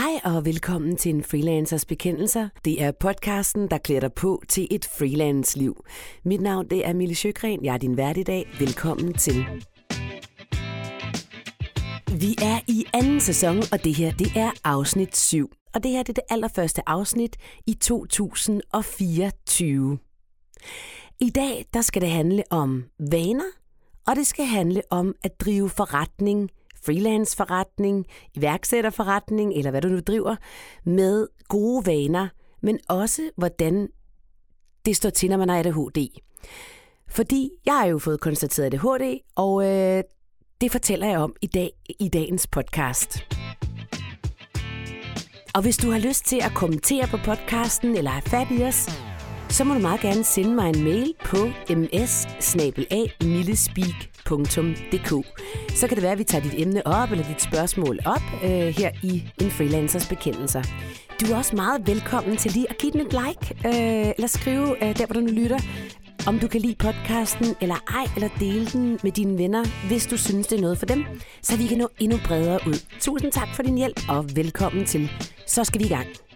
Hej og velkommen til en freelancers bekendelser. Det er podcasten, der klæder dig på til et freelance-liv. Mit navn det er Mille Sjøgren. Jeg er din vært i dag. Velkommen til. Vi er i anden sæson, og det her det er afsnit 7. Og det her det er det allerførste afsnit i 2024. I dag der skal det handle om vaner, og det skal handle om at drive forretning, freelance forretning, iværksætterforretning, eller hvad du nu driver, med gode vaner, men også hvordan det står til, når man har ADHD. Fordi jeg har jo fået konstateret ADHD, og øh, det fortæller jeg om i dag i dagens podcast. Og hvis du har lyst til at kommentere på podcasten eller have fat i os, så må du meget gerne sende mig en mail på ms Så kan det være, at vi tager dit emne op eller dit spørgsmål op øh, her i en freelancers bekendelser. Du er også meget velkommen til lige at give den et like, øh, eller skrive øh, der, hvor du nu lytter, om du kan lide podcasten eller ej, eller dele den med dine venner, hvis du synes, det er noget for dem, så vi kan nå endnu bredere ud. Tusind tak for din hjælp, og velkommen til. Så skal vi i gang.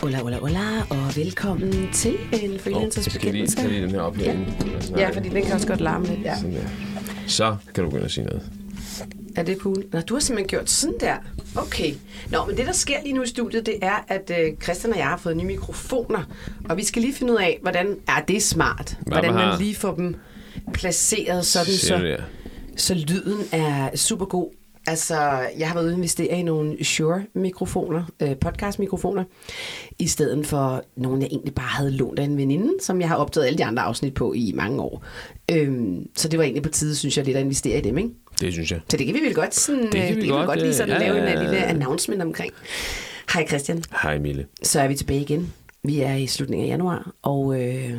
Hola, hola, hola, og velkommen til en freelancers oh, skal lige tage lige den her op Ja. herinde. Ja, fordi den kan også godt larme lidt. Ja. Sådan der. Så kan du begynde at sige noget. Er det cool? Nå, du har simpelthen gjort sådan der. Okay. Nå, men det, der sker lige nu i studiet, det er, at øh, Christian og jeg har fået nye mikrofoner. Og vi skal lige finde ud af, hvordan... Ja, det er smart. Hvordan man lige får dem placeret sådan, så, så lyden er super god. Altså, jeg har været ude og investere i nogle Shure-mikrofoner, øh, podcast-mikrofoner, i stedet for nogle, jeg egentlig bare havde lånt af en veninde, som jeg har optaget alle de andre afsnit på i mange år. Øhm, så det var egentlig på tide, synes jeg, lidt at investere i dem, ikke? Det synes jeg. Så det kan vi vel godt, sådan, det kan kan vi det kan godt, godt lige øh, sådan ja, lave ja, en ja, lille ja. announcement omkring. Hej Christian, Hej Mille. så er vi tilbage igen. Vi er i slutningen af januar, og øh,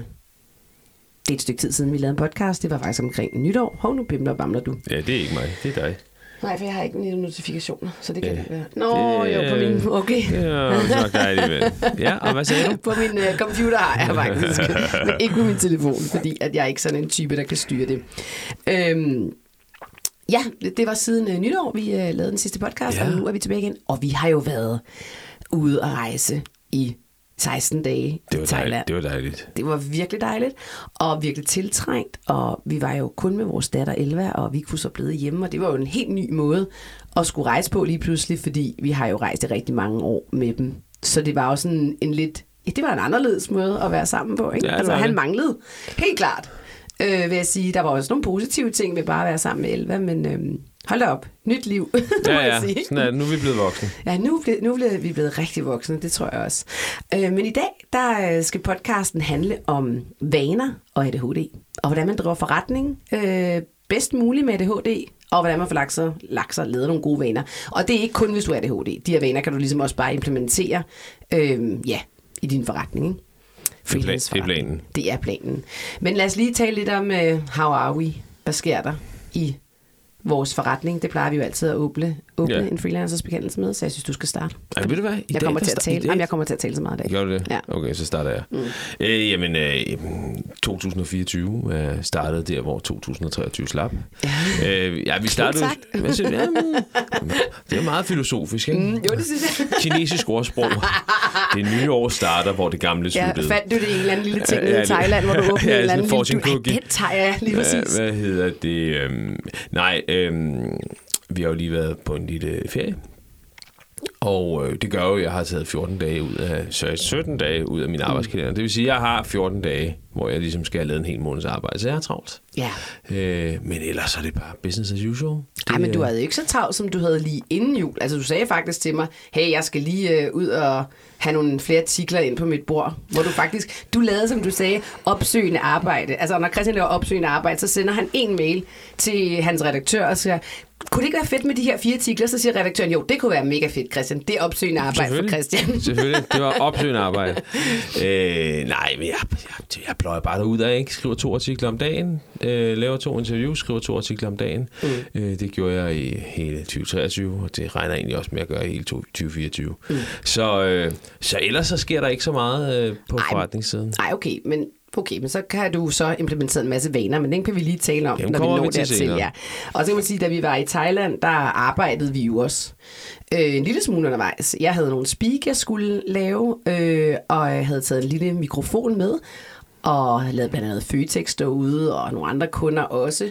det er et stykke tid siden, vi lavede en podcast. Det var faktisk omkring nytår. Hov, nu bimler og bamler du. Ja, det er ikke mig. Det er dig. Nej, for jeg har ikke nogen notifikationer, så det kan Ja. ikke være. Nå, Det- jo, på min... Okay. Ja, så dejligt vel. Ja, og hvad sagde du? På min uh, computer har jeg faktisk, men ikke på min telefon, fordi at jeg er ikke sådan en type, der kan styre det. Øhm, ja, det, det var siden uh, nytår, vi uh, lavede den sidste podcast, Ja. og nu er vi tilbage igen. Og vi har jo været ude at rejse i 16 dage Det i var Thailand. dejligt. Det var dejligt. Det var virkelig dejligt, og virkelig tiltrængt, og vi var jo kun med vores datter Elva, og vi kunne så blive hjemme, og det var jo en helt ny måde at skulle rejse på lige pludselig, fordi vi har jo rejst i rigtig mange år med dem. Så det var jo sådan en lidt, det var en anderledes måde at være sammen på, ikke? Ja, altså han manglede, helt klart, øh, vil jeg sige. Der var også nogle positive ting ved bare at være sammen med Elva, men øh, hold op, nyt liv, Ja, ja. sige. Sådan er. Nu er vi blevet voksne. Ja, nu, ble, nu er vi blevet rigtig voksne, det tror jeg også. Øh, men i dag, der øh, skal podcasten handle om vaner og ADHD. Og hvordan man driver forretning øh, bedst muligt med ADHD. Og hvordan man får lagt sig, lagt sig og lavet nogle gode vaner. Og det er ikke kun, hvis du er ADHD. De her vaner kan du ligesom også bare implementere øh, ja, i din forretning. Ikke? plan- det er planen. Det er planen. Men lad os lige tale lidt om, uh, how are we? Hvad sker der i vores forretning? Det plejer vi jo altid at åbne, åbne Ja. en freelancers bekendelse med, så jeg synes, du skal starte. Ej, ved du hvad? I Jeg dag, kommer, til at tale, jamen, jeg kommer til at tale så meget i dag. Gør du det? Ja. Okay, så starter jeg. Mm. Øh, jamen, øh, 2024 er startet der, hvor 2023 slap. Ja, øh, ja vi startede... sagt. Hvad siger? Jamen, det er meget filosofisk, ikke? Mm, jo, det synes jeg. Kinesisk ordsprog. Det nye år starter, hvor det gamle Ja, sluttede. fandt du det i en eller anden lille ting Ja, ja, i Thailand, hvor du ja, åbnede ja, en eller sådan anden en fortune lille... cookie. Ej, den tager jeg lige præcis. Hvad, hvad hedder det? Øhm, nej, øhm, vi har jo lige været på en lille ferie. Og øh, det gør jo, at jeg har taget 14 dage ud af, så 17 dage ud af min arbejdskalender. Det vil sige, at jeg har 14 dage, hvor jeg ligesom skal have lavet en hel måneds arbejde. Så jeg har travlt. Ja. Øh, men ellers er det bare business as usual. Det, Ej, men du er- havde jo ikke så travlt, som du havde lige inden jul. Altså, du sagde faktisk til mig, hey, jeg skal lige øh, ud og have nogle flere artikler ind på mit bord, hvor du faktisk, du lavede, som du sagde, opsøgende arbejde. Altså, når Christian laver opsøgende arbejde, så sender han en mail til hans redaktør og siger, kunne det ikke være fedt med de her fire artikler? Så siger redaktøren, jo, det kunne være mega fedt, Christian. Det er opsøgende arbejde for. Christian. Selvfølgelig. Det var opsøgende arbejde. øh, nej, men jeg, jeg, jeg pløjer bare derud af, ikke? Skriver to artikler om dagen, øh, laver to interviews, skriver to artikler om dagen. Mm. Øh, det gjorde jeg i hele 2023, og det regner egentlig også med at gøre i hele 2024. Mm. Så, øh, så ellers så sker der ikke så meget øh, på Ej, forretningssiden. Nej, okay, men Okay, men så kan du så implementere en masse vaner, men den kan vi lige tale om, Dem når vi når vi til senere. Ja. Og så kan man sige, da vi var i Thailand, der arbejdede vi jo også øh, en lille smule undervejs. Jeg havde nogle speak, jeg skulle lave, øh, og jeg havde taget en lille mikrofon med, og havde lavet blandt andet Føtex derude, og nogle andre kunder også.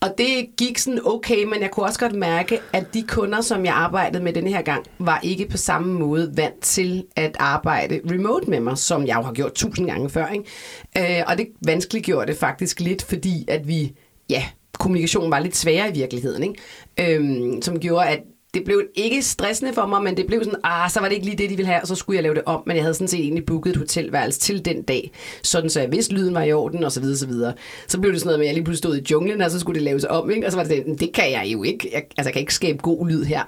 Og det gik sådan okay, men jeg kunne også godt mærke, at de kunder, som jeg arbejdede med denne her gang, var ikke på samme måde vant til at arbejde remote med mig, som jeg jo har gjort tusind gange før. Ikke? Øh, og det vanskeliggjorde det faktisk lidt, fordi at vi, ja, kommunikationen var lidt sværere i virkeligheden, ikke? Øhm, som gjorde, at det blev ikke stressende for mig, men det blev sådan, ah, så var det ikke lige det, de ville have, og så skulle jeg lave det om. Men jeg havde sådan set egentlig booket et hotelværelse til den dag, sådan så jeg vidste, lyden var i orden, og så videre, så videre. Så blev det sådan noget med, at jeg lige pludselig stod i junglen, og så skulle det laves om, ikke? Og så var det sådan, det kan jeg jo ikke. Jeg, altså, jeg kan ikke skabe god lyd her.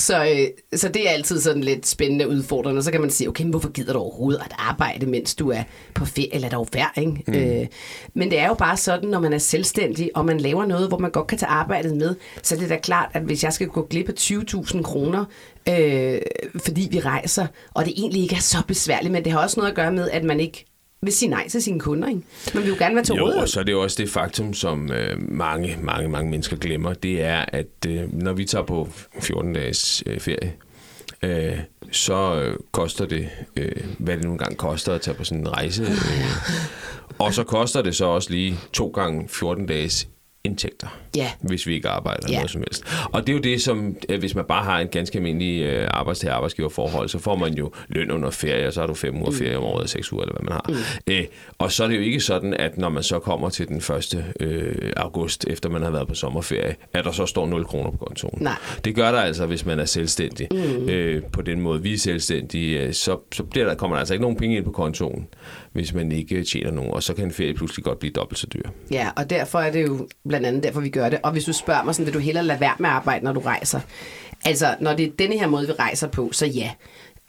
Så, øh, så det er altid sådan lidt spændende og udfordrende. Så kan man sige, okay, men hvorfor gider du overhovedet at arbejde, mens du er på ferie, eller er jo værd, ikke? Mm. Øh, men det er jo bare sådan, når man er selvstændig, og man laver noget, hvor man godt kan tage arbejdet med, så er det da klart, at hvis jeg skal gå glip af 20.000 kroner, øh, fordi vi rejser, og det egentlig ikke er så besværligt, men det har også noget at gøre med, at man ikke vil sige nej til sine kunder, ikke? Man vil jo gerne være til Jo, rådighed. og så er det jo også det faktum, som øh, mange, mange, mange mennesker glemmer, det er, at øh, når vi tager på 14 dages øh, ferie, øh, så øh, koster det, øh, hvad det nu engang koster at tage på sådan en rejse. Øh, og så koster det så også lige to gange 14 dages indtægter, Ja. hvis vi ikke arbejder Ja. noget som helst. Og det er jo det, som øh, hvis man bare har en ganske almindelig øh, arbejdstager-arbejdsgiverforhold, så får man jo løn under ferie, og så har du fem uger ferie om året, seks uger, eller hvad man har. Mm. Øh, og så er det jo ikke sådan, at når man så kommer til den 1. Øh, august, efter man har været på sommerferie, at der så står 0 kroner på kontoen. Nej. Det gør der altså, hvis man er selvstændig. Mm. Øh, på den måde, vi er selvstændige, øh, så, så bliver der, kommer der altså ikke nogen penge ind på kontoen, hvis man ikke tjener nogen, og så kan en ferie pludselig godt blive dobbelt så dyr. Ja, og derfor er det jo blandt andet derfor, vi gør det. Og hvis du spørger mig sådan, vil du hellere lade være med at arbejde, når du rejser? Altså, når det er denne her måde, vi rejser på, så ja.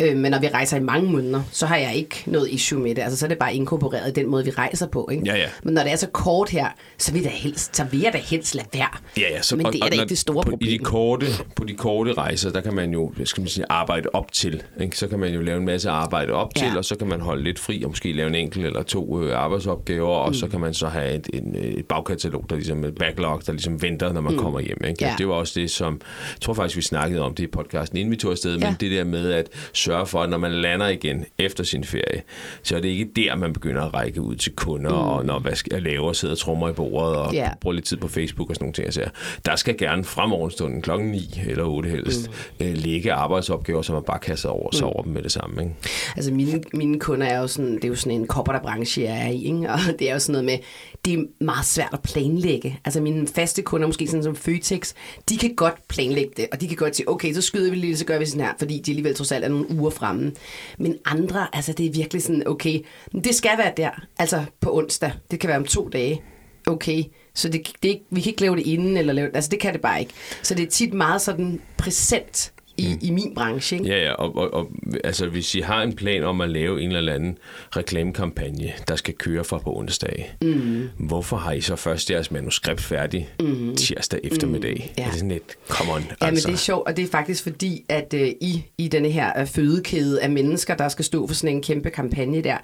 Øh, men når vi rejser i mange måneder, så har jeg ikke noget issue med det. Altså, så er det bare inkorporeret i den måde, vi rejser på. Ikke? Ja, ja. Men når det er så kort her, så vil, jeg helst, så vil jeg da helst lade være. Ja, ja, så, men det er da når- ikke det store på, problem. I de korte, på de korte rejser, der kan man jo skal man sige, arbejde op til. Ikke? Så kan man jo lave en masse arbejde op til, Ja. og så kan man holde lidt fri og måske lave en enkelt eller to øh, arbejdsopgaver, og Mm. så kan man så have et, en, øh, et bagkatalog, der ligesom et backlog, der ligesom venter, når man kommer hjem. Ikke? Mm. Ja. Det var også det, som jeg tror faktisk, vi snakkede om det i podcasten, inden vi tog afsted, Ja. men det der med at sørge for, at når man lander igen efter sin ferie, så er det ikke der, man begynder at række ud til kunder, mm. og når hvad skal jeg lave, og sidder og trommer i bordet, og Ja. bruger lidt tid på Facebook og sådan nogle ting. Jeg siger. Der skal gerne fra morgenstunden klokken 9 eller 8 helst mm. øh, ligge arbejdsopgaver, så man bare kaster over, så over dem med det samme. Ikke? Altså mine, mine kunder er jo sådan, det er jo sådan en branche, jeg er i, ikke? og det er jo sådan noget med, det er meget svært at planlægge. Altså mine faste kunder, måske sådan som Føtex, de kan godt planlægge det, og de kan godt sige, okay, så skyder vi lige, så gør vi sådan her, fordi de alligevel trods alt er nogle uger fremme. Men andre, altså det er virkelig sådan, okay, det skal være der, altså på onsdag, det kan være om to dage, okay, så det, det vi kan ikke lave det inden, eller lave, altså det kan det bare ikke. Så det er tit meget sådan præsent i, mm. i min branche, ikke? Ja, ja, og, og, og altså, hvis I har en plan om at lave en eller anden reklamekampagne, der skal køre fra på onsdag, mm. hvorfor har I så først jeres manuskript færdig mm. tirsdag eftermiddag? Ja. Er det sådan lidt, come on, Ja, altså. men det er sjovt, og det er faktisk fordi, at øh, i, i denne her øh, fødekæde af mennesker, der skal stå for sådan en kæmpe kampagne der,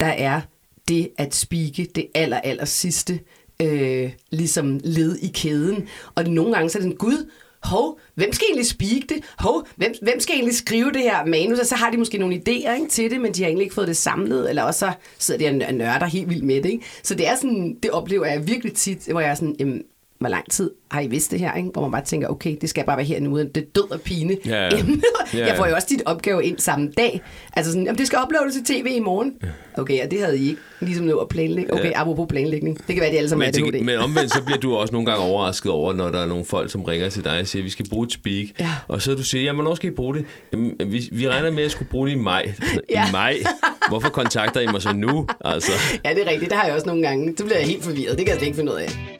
der er det at spike det aller, aller sidste øh, ligesom led i kæden. Og nogle gange så er sådan, gud, hov, hvem skal egentlig speak det? Hov, hvem, hvem skal egentlig skrive det her manus? Og så har de måske nogle idéer ikke, til det, men de har egentlig ikke fået det samlet, eller også så sidder de og nørder helt vildt med det. Ikke? Så det er sådan, det oplever jeg virkelig tit, hvor jeg er sådan, jamen, hvor lang tid har I vidst det her? Ikke? Hvor man bare tænker, okay, det skal bare være her nu, det er død og pine. Ja, ja. Ja, Jeg ja. får jo også dit opgave ind samme dag. Altså sådan, jamen, det skal uploades til tv i morgen. Okay, og det havde I ikke ligesom nu at planlægge. Okay, apropos planlægning. Det kan være, at de alle sammen Men, er det men omvendt, så bliver du også nogle gange overrasket over, når der er nogle folk, som ringer til dig og siger, vi skal bruge et speak. Ja. Og så du siger, jamen, hvornår skal I bruge det? Jamen, vi, vi regner med, at jeg skulle bruge det i maj. Ja. I maj? Hvorfor kontakter I mig så nu? Altså, Ja, det er rigtigt. Det har jeg også nogle gange. Så bliver jeg helt forvirret. Det kan jeg slet ikke finde ud af.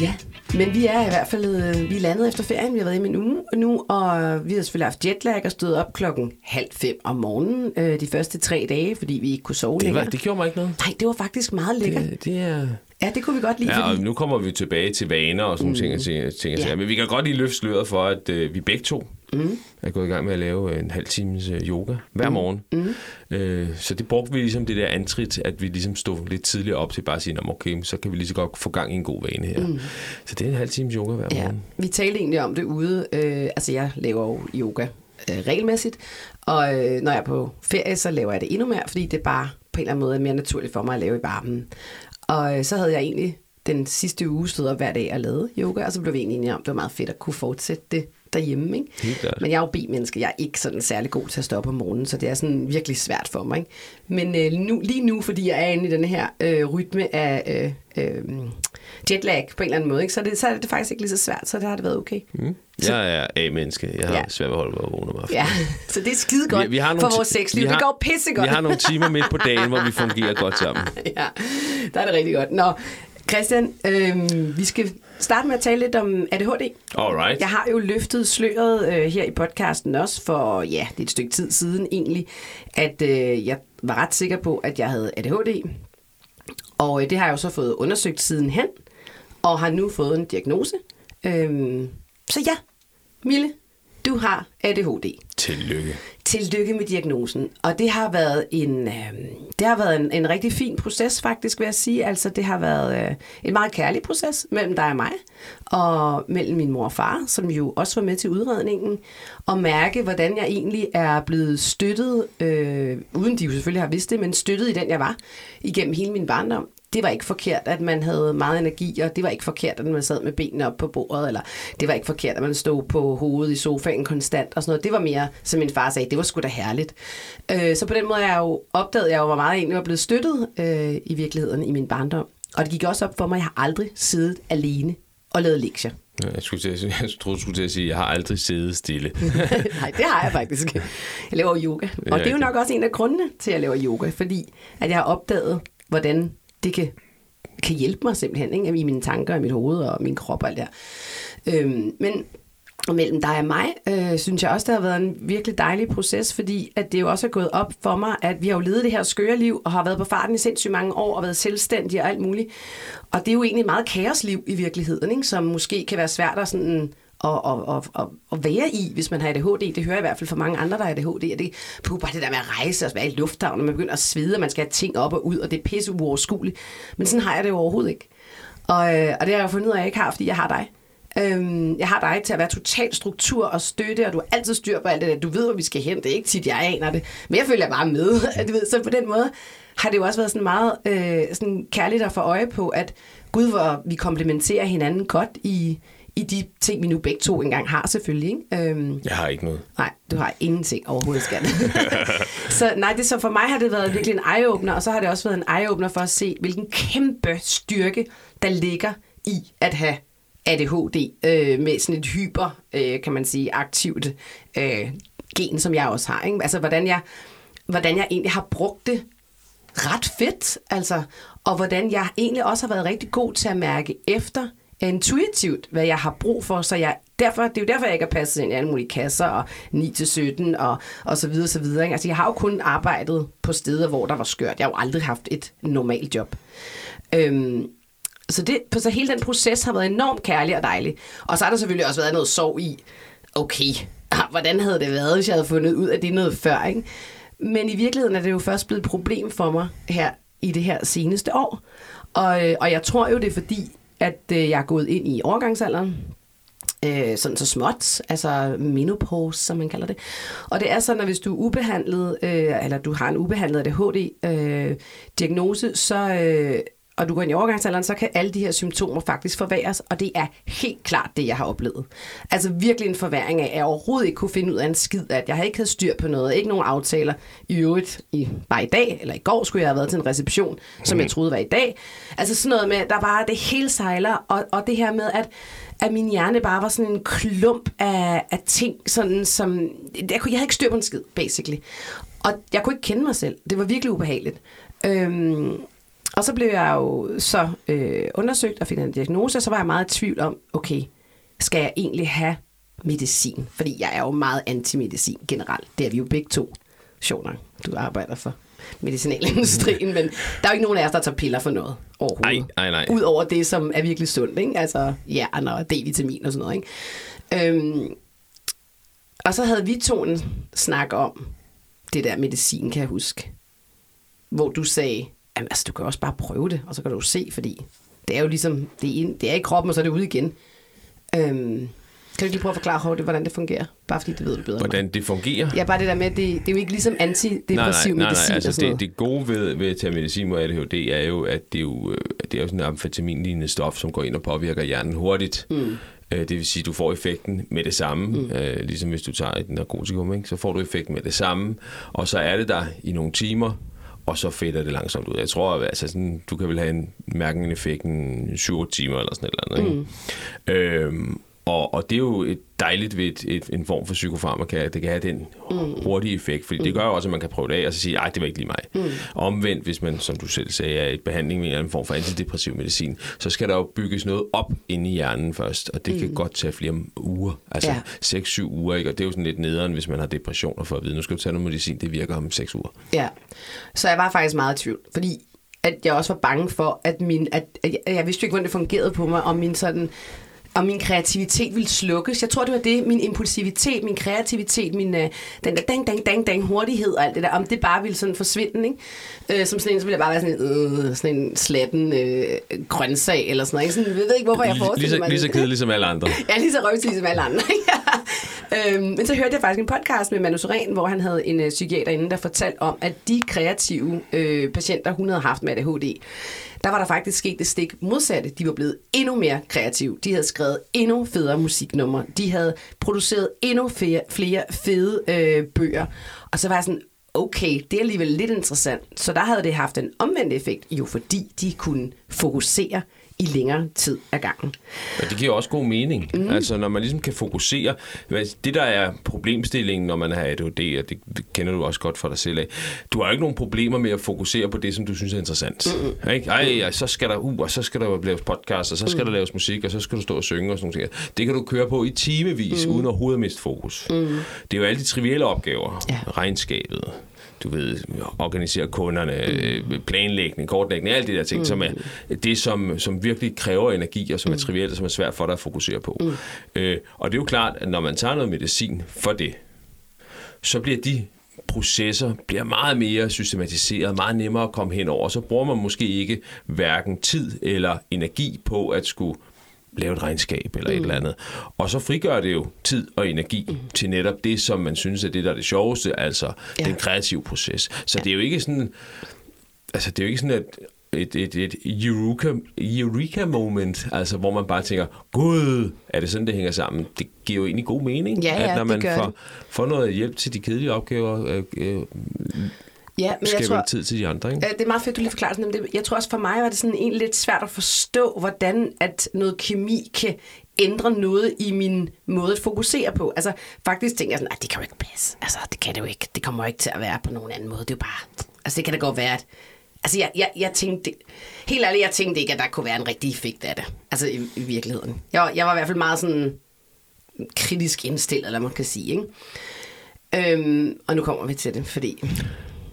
Ja, men vi er i hvert fald øh, vi er landet efter ferien. Vi har været hjemme en uge nu, og vi har selvfølgelig haft jetlag og stået op klokken halv fem om morgenen øh, de første tre dage, fordi vi ikke kunne sove det, var, længere. det gjorde mig ikke noget. Nej, det var faktisk meget lækkert. Det, det er... Ja, det kunne vi godt lide, Ja, og fordi... nu kommer vi tilbage til vaner og sådan nogle ting, ting, ting, Ja. ja. Men vi kan godt lige løfte sløret for, at øh, vi begge to Mm. Jeg er gået i gang med at lave en halv times øh, yoga hver mm. morgen. Mm. Øh, så det brugte vi ligesom det der antrit, at vi ligesom stod lidt tidligere op til bare at sige, okay, så kan vi lige så godt få gang i en god vane her. Mm. Så det er en halv times yoga hver ja. morgen. Vi talte egentlig om det ude. Øh, altså, jeg laver jo yoga øh, regelmæssigt, og øh, når jeg er på ferie, så laver jeg det endnu mere, fordi det er bare på en eller anden måde mere naturligt for mig at lave i varmen. Og øh, så havde jeg egentlig den sidste uge stod op hver dag og lavede yoga, og så blev vi egentlig enige om, at det var meget fedt at kunne fortsætte det derhjemme. Ikke? Men jeg er jo B-menneske, jeg er ikke sådan særlig god til at stå op om morgenen, så det er sådan virkelig svært for mig. Ikke? Men øh, nu, lige nu, fordi jeg er inde i den her øh, rytme af øh, øh, jetlag på en eller anden måde, ikke? Så, det, så er det faktisk ikke lige så svært, så det har det været okay. Mm. Jeg er A-menneske. Jeg har ja. svært ved at holde mig vågen om aftenen. Ja, så det er skide godt vi, vi har for vores sexliv. Vi har, det går pissegodt. Vi har nogle timer midt på dagen, hvor vi fungerer godt sammen. ja, der er det rigtig godt. Nå, Christian, øh, vi skal starte med at tale lidt om ADHD. Alright. Jeg har jo løftet sløret øh, her i podcasten også for, ja, det er et stykke tid siden egentlig, at øh, jeg var ret sikker på, at jeg havde ADHD. Og øh, det har jeg jo så fået undersøgt siden hen, og har nu fået en diagnose. Øh, så ja, Mille, du har ADHD. Tillykke. Tillykke med diagnosen. Og det har været en, øh, det har været en, en rigtig fin proces, faktisk, vil jeg sige. Altså, det har været øh, en meget kærlig proces mellem dig og mig, og mellem min mor og far, som jo også var med til udredningen, og mærke, hvordan jeg egentlig er blevet støttet, øh, uden de jo selvfølgelig har vidst det, men støttet i den, jeg var, igennem hele min barndom det var ikke forkert, at man havde meget energi, og det var ikke forkert, at man sad med benene op på bordet, eller det var ikke forkert, at man stod på hovedet i sofaen konstant og sådan noget. Det var mere, som min far sagde, det var sgu da herligt. Øh, så på den måde er jeg jo opdaget, jeg jo, hvor meget jeg egentlig var blevet støttet øh, i virkeligheden i min barndom. Og det gik også op for mig, at jeg har aldrig siddet alene og lavet lektier. Jeg, skulle til at, jeg troede, du skulle til at sige, at jeg har aldrig siddet stille. Nej, det har jeg faktisk. Jeg laver yoga. Og det er jo nok også en af grundene til, at jeg laver yoga, fordi at jeg har opdaget, hvordan det kan, kan hjælpe mig simpelthen ikke? i mine tanker, i mit hoved og min krop og alt det Øhm, men og mellem dig og mig, øh, synes jeg også, det har været en virkelig dejlig proces, fordi at det jo også er gået op for mig, at vi har jo levet det her skøre liv, og har været på farten i sindssygt mange år, og været selvstændige og alt muligt. Og det er jo egentlig et meget kaosliv i virkeligheden, ikke? som måske kan være svært at sådan at, at, at, at, være i, hvis man har ADHD. Det hører jeg i hvert fald fra mange andre, der har ADHD. Og det er bare det der med at rejse og være i lufthavnen, og man begynder at svede, og man skal have ting op og ud, og det er pisse uoverskueligt. Men sådan har jeg det jo overhovedet ikke. Og, øh, og det har jeg fundet ud af, at jeg ikke har, fordi jeg har dig. Øhm, jeg har dig til at være total struktur og støtte, og du har altid styr på alt det der. Du ved, hvor vi skal hen. Det er ikke tit, jeg aner det. Men jeg følger bare med. Du ved, så på den måde har det jo også været sådan meget øh, sådan kærligt at få øje på, at gud, hvor vi komplementerer hinanden godt i, i de ting, vi nu begge to engang har selvfølgelig. Ikke? Øhm, jeg har ikke noget. Nej, du har ingenting overhovedet, skal Så nej, det, så for mig har det været virkelig en eye-opener, og så har det også været en eye-opener for at se, hvilken kæmpe styrke, der ligger i at have ADHD øh, med sådan et hyper, øh, kan man sige, aktivt øh, gen, som jeg også har. Ikke? Altså, hvordan jeg, hvordan jeg egentlig har brugt det ret fedt, altså, og hvordan jeg egentlig også har været rigtig god til at mærke efter, intuitivt, hvad jeg har brug for, så jeg derfor, det er jo derfor, jeg ikke har passet ind i alle mulige kasser, og 9-17, og, og så videre, så videre. Ikke? Altså, jeg har jo kun arbejdet på steder, hvor der var skørt. Jeg har jo aldrig haft et normalt job. Øhm, så, det, så hele den proces har været enormt kærlig og dejlig. Og så har der selvfølgelig også været noget sorg i, okay, hvordan havde det været, hvis jeg havde fundet ud af det noget før, ikke? Men i virkeligheden er det jo først blevet et problem for mig her i det her seneste år. Og, øh, og jeg tror jo, det er fordi, at øh, jeg er gået ind i overgangsalderen, øh, sådan så småt, altså menopause, som man kalder det. Og det er sådan, at hvis du er ubehandlet, øh, eller du har en ubehandlet ADHD-diagnose, øh, så, øh, og du går ind i overgangsalderen, så kan alle de her symptomer faktisk forværres, og det er helt klart det, jeg har oplevet. Altså virkelig en forværing af, at jeg overhovedet ikke kunne finde ud af en skid, at jeg har ikke havde styr på noget, ikke nogen aftaler. I øvrigt, i, bare i dag, eller i går skulle jeg have været til en reception, som jeg mhm. troede var i dag. Altså sådan noget med, der bare det hele sejler, og, og det her med, at at min hjerne bare var sådan en klump af, af ting, sådan som... Jeg, kunne, jeg havde ikke styr på en skid, basically. Og jeg kunne ikke kende mig selv. Det var virkelig ubehageligt. Øhm, og så blev jeg jo så øh, undersøgt og fik en diagnose, og så var jeg meget i tvivl om, okay, skal jeg egentlig have medicin? Fordi jeg er jo meget anti-medicin generelt. Det er vi jo begge to. Sjov nok, du arbejder for medicinalindustrien, men der er jo ikke nogen af os, der tager piller for noget overhovedet. Nej, nej, nej. Udover det, som er virkelig sundt, ikke? Altså jern og D-vitamin og sådan noget, ikke? Øhm, Og så havde vi to en snak om det der medicin, kan jeg huske. Hvor du sagde, jamen altså, du kan også bare prøve det, og så kan du se, fordi det er jo ligesom, det er, ind, det er i kroppen, og så er det ude igen. Øhm, kan du ikke lige prøve at forklare hurtigt, hvordan det fungerer? Bare fordi det ved du bedre. Hvordan det fungerer? Ja, bare det der med, det, det er jo ikke ligesom antidepressiv nej, nej, medicin nej, altså og sådan det, noget. det gode ved, ved at tage medicin mod ADHD er jo, at det er jo, øh, det er jo sådan en amfetaminlignende stof, som går ind og påvirker hjernen hurtigt. Mm. Det vil sige, at du får effekten med det samme, mm. øh, ligesom hvis du tager et narkotikum, ikke? så får du effekten med det samme, og så er det der i nogle timer, og så fætter det langsomt ud. Jeg tror, altså sådan, du kan vel have en mærken en effekt en 7 timer eller sådan et eller andet. Ikke? Øhm, og, og det er jo et dejligt ved et, et, en form for psykofarmaka, at det kan have den hurtige effekt, fordi det gør jo også, at man kan prøve det af og så sige, ej, det var ikke lige mig. Mm. Omvendt, hvis man, som du selv sagde, er et behandling med en form for antidepressiv medicin, så skal der jo bygges noget op inde i hjernen først, og det mm. kan godt tage flere uger, altså Ja. 6-7 uger, ikke? og det er jo sådan lidt nederen, hvis man har depressioner for at vide, nu skal du tage noget medicin, det virker om 6 uger. Ja, så jeg var faktisk meget i tvivl, fordi at jeg også var bange for, at min, at, at jeg, jeg vidste ikke, hvordan det fungerede på mig, om min sådan og min kreativitet ville slukkes. Jeg tror, det var det, min impulsivitet, min kreativitet, min øh, den der dang, dang, dang, dang, hurtighed og alt det der, om det bare ville sådan forsvinde, ikke? Øh, som sådan en, så ville jeg bare være sådan en, øh, sådan en slatten øh, grøntsag, eller sådan noget. Ikke? Sådan, jeg ved ikke, hvorfor jeg Lige, forestiller så, mig lige så kedelig som alle andre. Ja, lige så røvsig som alle andre. ja. øhm, men så hørte jeg faktisk en podcast med Manu Soren, hvor han havde en øh, psykiater inde, der fortalte om, at de kreative øh, patienter, hun havde haft med ADHD, der var der faktisk sket det stik modsatte. De var blevet endnu mere kreative. De havde skrevet endnu federe musiknumre. De havde produceret endnu flere, flere fede øh, bøger. Og så var jeg sådan, okay, det er alligevel lidt interessant. Så der havde det haft en omvendt effekt, jo fordi de kunne fokusere i længere tid ad gangen. Og det giver også god mening. Mm. Altså, når man ligesom kan fokusere. Det, der er problemstillingen, når man har ADHD, og det, kender du også godt fra dig selv af. Du har ikke nogen problemer med at fokusere på det, som du synes er interessant. Mm. Ikke? Ej, ja, så skal der, uh, og så skal der laves podcast, og så skal mm. der laves musik, og så skal du stå og synge og sådan noget. Det kan du køre på i timevis, mm. uden overhovedet at miste fokus. Mm. Det er jo alle de trivielle opgaver. Ja. Regnskabet, du ved, organisere kunderne, øh, planlægning, kortlægning, alt det der ting, mm. som er det, som, som virkelig kræver energi, og som er trivielt, og som er svært for dig at fokusere på. Mm. Øh, og det er jo klart, at når man tager noget medicin for det, så bliver de processer bliver meget mere systematiseret, meget nemmere at komme hen over. Så bruger man måske ikke hverken tid eller energi på at skulle lave et regnskab eller mm. et eller andet. Og så frigør det jo tid og energi mm. til netop det, som man synes er det, der er det sjoveste, altså Ja. den kreative proces. Så ja. det er jo ikke sådan, altså det er jo ikke sådan, at et, et, et eureka, eureka moment, altså hvor man bare tænker, gud, er det sådan, det hænger sammen? Det giver jo egentlig god mening, Ja, ja, at når man får, det. får noget hjælp til de kedelige opgaver, øh, øh, Ja, men jeg tror, tid til de andre, ikke? Det er meget fedt, du lige forklarer men det, jeg tror også for mig var det sådan egentlig lidt svært at forstå, hvordan at noget kemi kan ændre noget i min måde at fokusere på. Altså faktisk tænker jeg sådan, at det kan jo ikke passe. Altså det kan det jo ikke. Det kommer jo ikke til at være på nogen anden måde. Det er jo bare, altså det kan da godt være, at Altså, jeg, jeg, jeg tænkte, helt ærligt, jeg tænkte ikke, at der kunne være en rigtig effekt af det. Altså, i, i virkeligheden. Jeg, jeg var i hvert fald meget sådan kritisk indstillet, eller man kan sige, ikke? Øhm, og nu kommer vi til det, fordi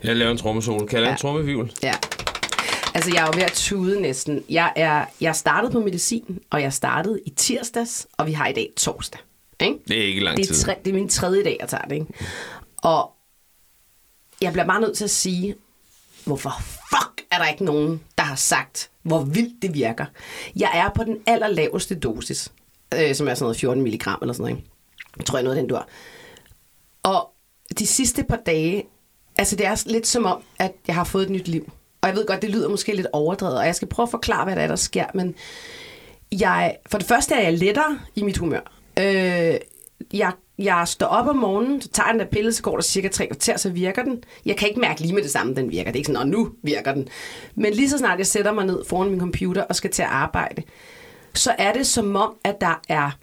Jeg laver en trommesolo. Kan jeg lave Ja. en trommevivl? Ja. Altså, jeg er jo ved at tude næsten. Jeg er, jeg startede på medicin, og jeg startede i tirsdags, og vi har i dag torsdag. Ikke? Det er ikke lang Det tid. er, tre, det er min tredje dag, jeg tager det. Ikke? Og jeg bliver bare nødt til at sige, hvorfor fuck er der ikke nogen, der har sagt, hvor vildt det virker. Jeg er på den allerlaveste dosis, øh, som er sådan noget 14 milligram eller sådan noget. Ikke? Jeg tror jeg noget af den du har. Og de sidste par dage, altså det er lidt som om, at jeg har fået et nyt liv. Og jeg ved godt, det lyder måske lidt overdrevet, og jeg skal prøve at forklare, hvad der er, der sker, men jeg, for det første er jeg lettere i mit humør. Øh, jeg, jeg står op om morgenen, så tager den der pille, så går der cirka tre kvarter, så virker den. Jeg kan ikke mærke lige med det samme, den virker. Det er ikke sådan, nu virker den. Men lige så snart jeg sætter mig ned foran min computer og skal til at arbejde, så er det som om, at der er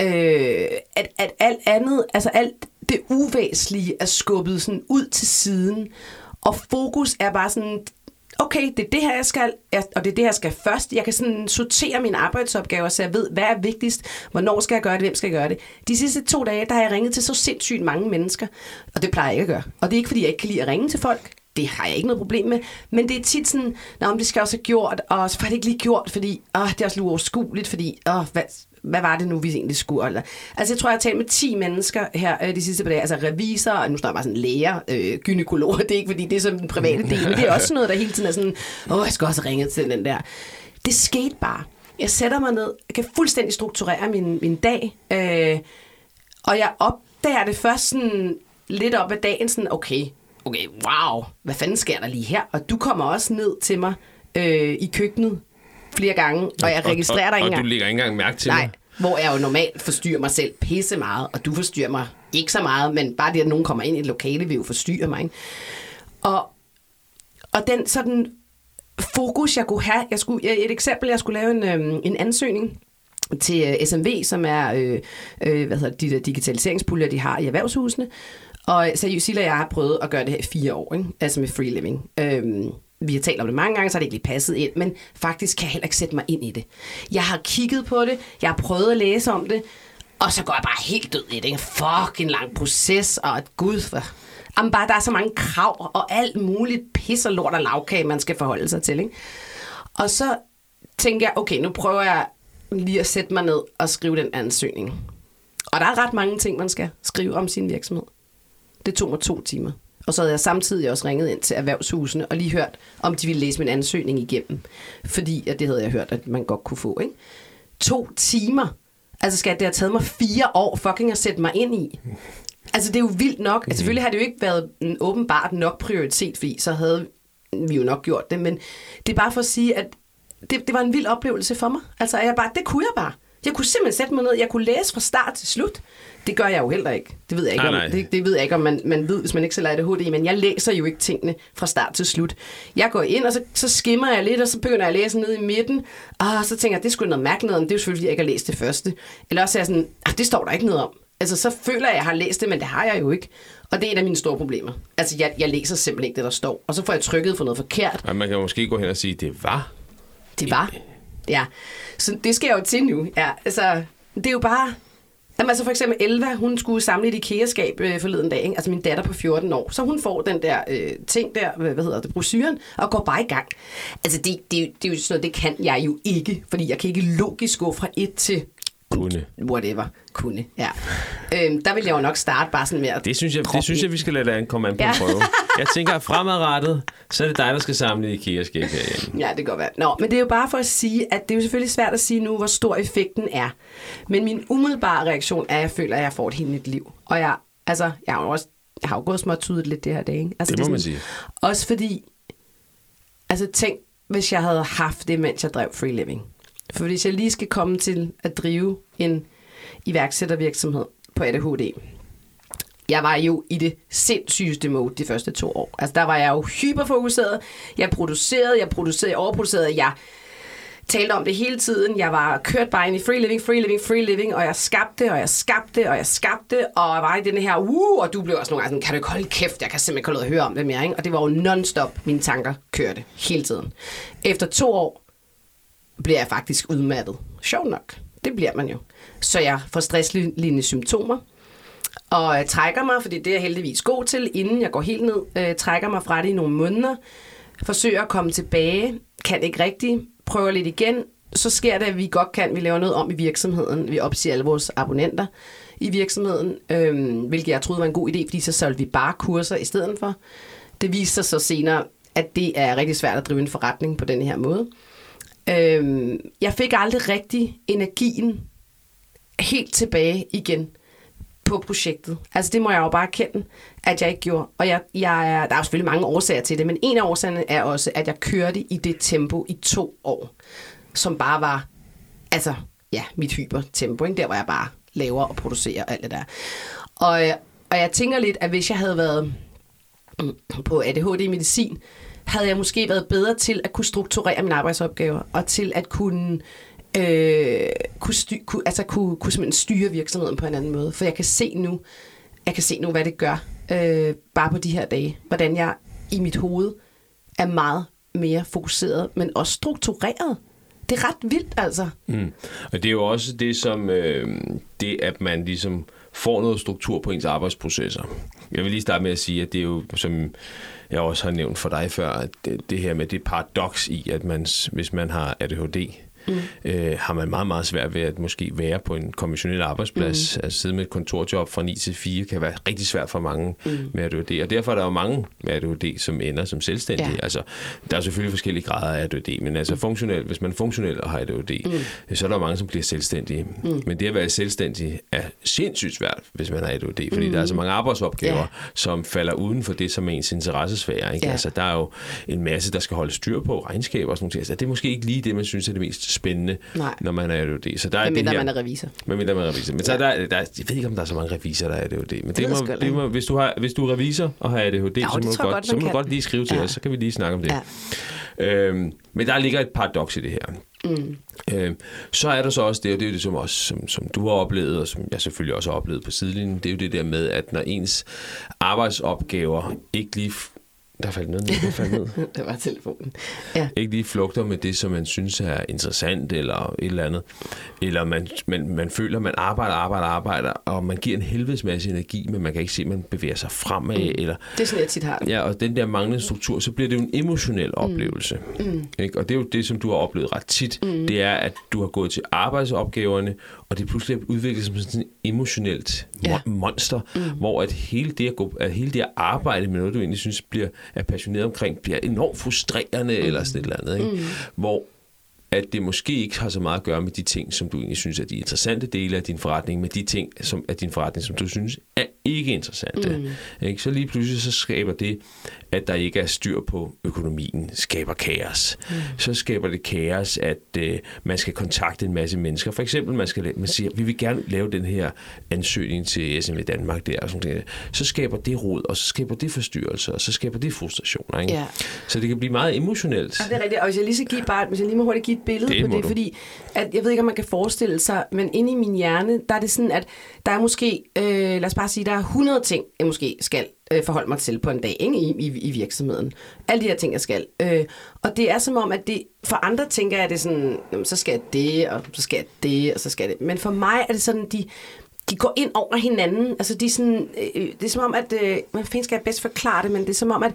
øh, at, at alt andet, altså alt det uvæsentlige er skubbet sådan ud til siden, og fokus er bare sådan, okay, det er det her, jeg skal, og det er det her, jeg skal først. Jeg kan sådan sortere mine arbejdsopgaver, så jeg ved, hvad er vigtigst, hvornår skal jeg gøre det, hvem skal jeg gøre det. De sidste to dage, der har jeg ringet til så sindssygt mange mennesker, og det plejer jeg ikke at gøre. Og det er ikke, fordi jeg ikke kan lide at ringe til folk, det har jeg ikke noget problem med, men det er tit sådan, Nå, om det skal også have gjort, og så får det ikke lige gjort, fordi åh, det er også lidt uoverskueligt, fordi åh, hvad, hvad var det nu, vi egentlig skulle? Eller, altså, jeg tror, jeg har talt med 10 mennesker her øh, de sidste par dage. Altså, revisorer, og nu står jeg bare sådan læger, øh, gynekologer. Det er ikke, fordi det er som den private del, men det er også sådan noget, der hele tiden er sådan, åh, jeg skal også ringe til den der. Det skete bare. Jeg sætter mig ned, jeg kan fuldstændig strukturere min, min dag, øh, og jeg opdager det først sådan lidt op ad dagen, sådan, okay, okay, wow, hvad fanden sker der lige her? Og du kommer også ned til mig øh, i køkkenet flere gange, og jeg registrerer dig ikke Og engang. du lægger ikke engang mærke til Nej, mig. hvor jeg jo normalt forstyrrer mig selv pisse meget, og du forstyrrer mig ikke så meget, men bare det, at nogen kommer ind i et lokale, vil jo forstyrre mig. Ikke? Og, og den sådan fokus, jeg kunne have, jeg skulle, et eksempel, jeg skulle lave en, øhm, en ansøgning til øh, SMV, som er øh, øh, hvad hedder de der digitaliseringspuljer, de har i erhvervshusene. Og seriøst, Silla og jeg har prøvet at gøre det her i fire år, ikke? altså med free living. Øhm, vi har talt om det mange gange, så har det ikke lige passet ind, men faktisk kan jeg heller ikke sætte mig ind i det. Jeg har kigget på det, jeg har prøvet at læse om det, og så går jeg bare helt død i det. En fucking lang proces, og at gud for... Jamen bare, der er så mange krav, og alt muligt pis og lort og lavkage, man skal forholde sig til. Ikke? Og så tænker jeg, okay, nu prøver jeg lige at sætte mig ned og skrive den ansøgning. Og der er ret mange ting, man skal skrive om sin virksomhed. Det tog mig to timer. Og så havde jeg samtidig også ringet ind til erhvervshusene og lige hørt, om de ville læse min ansøgning igennem. Fordi at det havde jeg hørt, at man godt kunne få. Ikke? To timer. Altså skal det have taget mig fire år fucking at sætte mig ind i. Altså det er jo vildt nok. Altså, selvfølgelig har det jo ikke været en åbenbart nok prioritet, fordi så havde vi jo nok gjort det. Men det er bare for at sige, at det, det var en vild oplevelse for mig. Altså jeg bare, det kunne jeg bare. Jeg kunne simpelthen sætte mig ned. Jeg kunne læse fra start til slut. Det gør jeg jo heller ikke. Det ved jeg ikke, Nej, om, det, det ved jeg ikke, om man, man ved, hvis man ikke selv er ADHD, men jeg læser jo ikke tingene fra start til slut. Jeg går ind, og så, så skimmer jeg lidt, og så begynder jeg at læse ned i midten, og så tænker jeg, det skulle noget mærkeligt noget om. Det er jo selvfølgelig, fordi jeg ikke har læst det første. Eller også er jeg sådan, ah, det står der ikke noget om. Altså, så føler jeg, at jeg har læst det, men det har jeg jo ikke. Og det er et af mine store problemer. Altså, jeg, jeg læser simpelthen ikke det, der står. Og så får jeg trykket for noget forkert. Og man kan måske gå hen og sige, det var. Det var. Ja. Så det skal jeg jo til nu. Ja, altså, det er jo bare... Jamen, altså for eksempel Elva, hun skulle samle et IKEA-skab øh, forleden dag, ikke? altså min datter på 14 år. Så hun får den der øh, ting der, hvad hvad hedder det, brosyren, og går bare i gang. Altså det, det, det er jo sådan noget, det kan jeg jo ikke, fordi jeg kan ikke logisk gå fra et til kunne. whatever, kunne, ja. Øhm, der vil jeg jo nok starte bare sådan med at Det synes jeg, det synes jeg vi skal lade an komme an på Ja. en prøve. Jeg tænker, at fremadrettet, så er det dig, der skal samle IKEA-skæg herhjemme. Ja, det kan godt være. Nå, men det er jo bare for at sige, at det er jo selvfølgelig svært at sige nu, hvor stor effekten er. Men min umiddelbare reaktion er, at jeg føler, at jeg får et helt nyt liv. Og jeg, altså, jeg har jo også jeg har jo gået småtydet lidt det her dag. Ikke? Altså, Det må man sådan- sige. Også fordi, altså tænk, hvis jeg havde haft det, mens jeg drev free living. For hvis jeg lige skal komme til at drive en iværksættervirksomhed på ADHD, jeg var jo i det sindssygeste mode de første to år. Altså der var jeg jo hyperfokuseret. Jeg producerede, jeg producerede, jeg overproducerede. Jeg talte om det hele tiden. Jeg var kørt bare ind i free living, free living, free living, og jeg skabte, og jeg skabte, og jeg skabte, og jeg var i den her, uh, og du blev også nogle gange sådan, kan du ikke holde kæft, jeg kan simpelthen ikke holde at høre om det mere, ikke? Og det var jo non-stop, mine tanker kørte hele tiden. Efter to år bliver jeg faktisk udmattet. Sjovt nok. Det bliver man jo. Så jeg får stresslignende symptomer, og øh, trækker mig, fordi det er jeg heldigvis god til, inden jeg går helt ned, øh, trækker mig fra det i nogle måneder, forsøger at komme tilbage, kan ikke rigtigt, prøver lidt igen, så sker det, at vi godt kan, vi laver noget om i virksomheden, vi opsiger alle vores abonnenter i virksomheden, øh, hvilket jeg troede var en god idé, fordi så solgte vi bare kurser i stedet for. Det viser sig så senere, at det er rigtig svært at drive en forretning på den her måde. Øhm, jeg fik aldrig rigtig energien helt tilbage igen på projektet. Altså det må jeg jo bare erkende, at jeg ikke gjorde. Og jeg, jeg er, der er jo selvfølgelig mange årsager til det, men en af årsagerne er også, at jeg kørte i det tempo i to år, som bare var, altså, ja, mit hypertempo, ikke? der hvor jeg bare laver og producerer og alt det der. Og, øh, og jeg tænker lidt, at hvis jeg havde været på ADHD-medicin, havde jeg måske været bedre til at kunne strukturere mine arbejdsopgaver, og til at kunne øh, kunne, sty- kunne, altså kunne, kunne simpelthen styre virksomheden på en anden måde. For jeg kan se nu, jeg kan se nu, hvad det gør, øh, bare på de her dage. Hvordan jeg i mit hoved er meget mere fokuseret, men også struktureret. Det er ret vildt, altså. Mm. Og det er jo også det, som øh, det, at man ligesom får noget struktur på ens arbejdsprocesser. Jeg vil lige starte med at sige, at det er jo, som jeg også har nævnt for dig før, at det, det her med det paradoks i, at man, hvis man har ADHD, mm. øh, har man meget, meget svært ved at måske være på en konventionel arbejdsplads. Mm. Altså sidde med et kontorjob fra 9 til 4 kan være rigtig svært for mange mm. med ADHD. Og derfor er der jo mange med ADHD, som ender som selvstændige. Ja. Altså, der er selvfølgelig forskellige grader af ADHD, men altså funktionel, hvis man er funktionel og har ADHD, mm. så er der mange, som bliver selvstændige. Mm. Men det at være selvstændig er sindssygt svært, hvis man har ADHD, fordi mm. der er så mange arbejdsopgaver, ja. som falder uden for det, som er ens interessesfære. Ikke? Ja. Altså, der er jo en masse, der skal holde styr på, regnskaber og sådan noget. Altså, det er måske ikke lige det, man synes er det mest spændende, Nej. når man er ADHD. Så der er det her, man er revisor. Men mindre man er revisor. Men så ja. der, der, jeg ved ikke, om der er så mange revisorer, der er ADHD. Men det, det, må, det må, hvis, du har, hvis du er revisor og har ADHD, ja, så må du godt, godt så må du godt lige skrive til ja. os, så kan vi lige snakke om det. Ja. Øhm, men der ligger et paradoks i det her. Mm. Øhm, så er der så også det, og det er jo det, som, også, som, som du har oplevet, og som jeg selvfølgelig også har oplevet på sidelinjen, det er jo det der med, at når ens arbejdsopgaver ikke lige der faldt noget ned. Det faldt ned. det var telefonen. Ja. Ikke lige flugter med det, som man synes er interessant eller et eller andet. Eller man, man, man føler, man arbejder, arbejder, arbejder, og man giver en helvedes masse energi, men man kan ikke se, at man bevæger sig fremad. Mm. Eller, det er sådan, jeg tit har Ja, og den der manglende struktur, så bliver det jo en emotionel mm. oplevelse. Mm. Ikke? Og det er jo det, som du har oplevet ret tit. Mm. Det er, at du har gået til arbejdsopgaverne, og det pludselig er udviklet som sådan et emotionelt ja. monster, mm. hvor at hele det at, gå, at hele det at arbejde med noget, du egentlig synes bliver er passioneret omkring, bliver enormt frustrerende mm. eller sådan et eller andet. Ikke? Mm. Hvor at det måske ikke har så meget at gøre med de ting, som du egentlig synes er de interessante dele af din forretning, men de ting som er din forretning, som du synes er ikke interessante. Mm. Ikke? Så lige pludselig så skaber det, at der ikke er styr på økonomien, skaber kaos. Mm. Så skaber det kaos, at øh, man skal kontakte en masse mennesker. For eksempel, man, skal, man siger, vi vil gerne lave den her ansøgning til SMV Danmark der, og sådan noget. så skaber det råd, og så skaber det forstyrrelser, og så skaber det frustrationer. Ikke? Ja. Så det kan blive meget emotionelt. Ja, det er rigtigt. Og hvis jeg lige, skal give bare, hvis jeg lige må hurtigt give et billede det på det, du. fordi at, jeg ved ikke, om man kan forestille sig, men inde i min hjerne, der er det sådan, at der er måske, øh, lad os bare sige, der er 100 ting, jeg måske skal øh, forholde mig til på en dag ikke? I, i, i virksomheden. Alle de her ting, jeg skal. Øh, og det er som om, at det, for andre tænker jeg, at det er sådan, jamen, så skal jeg det, og så skal jeg det, og så skal jeg det. Men for mig er det sådan, de, de går ind over hinanden. Altså, de er sådan, øh, øh, det er som om, at, øh, hvad fanden skal jeg bedst forklare det, men det er som om, at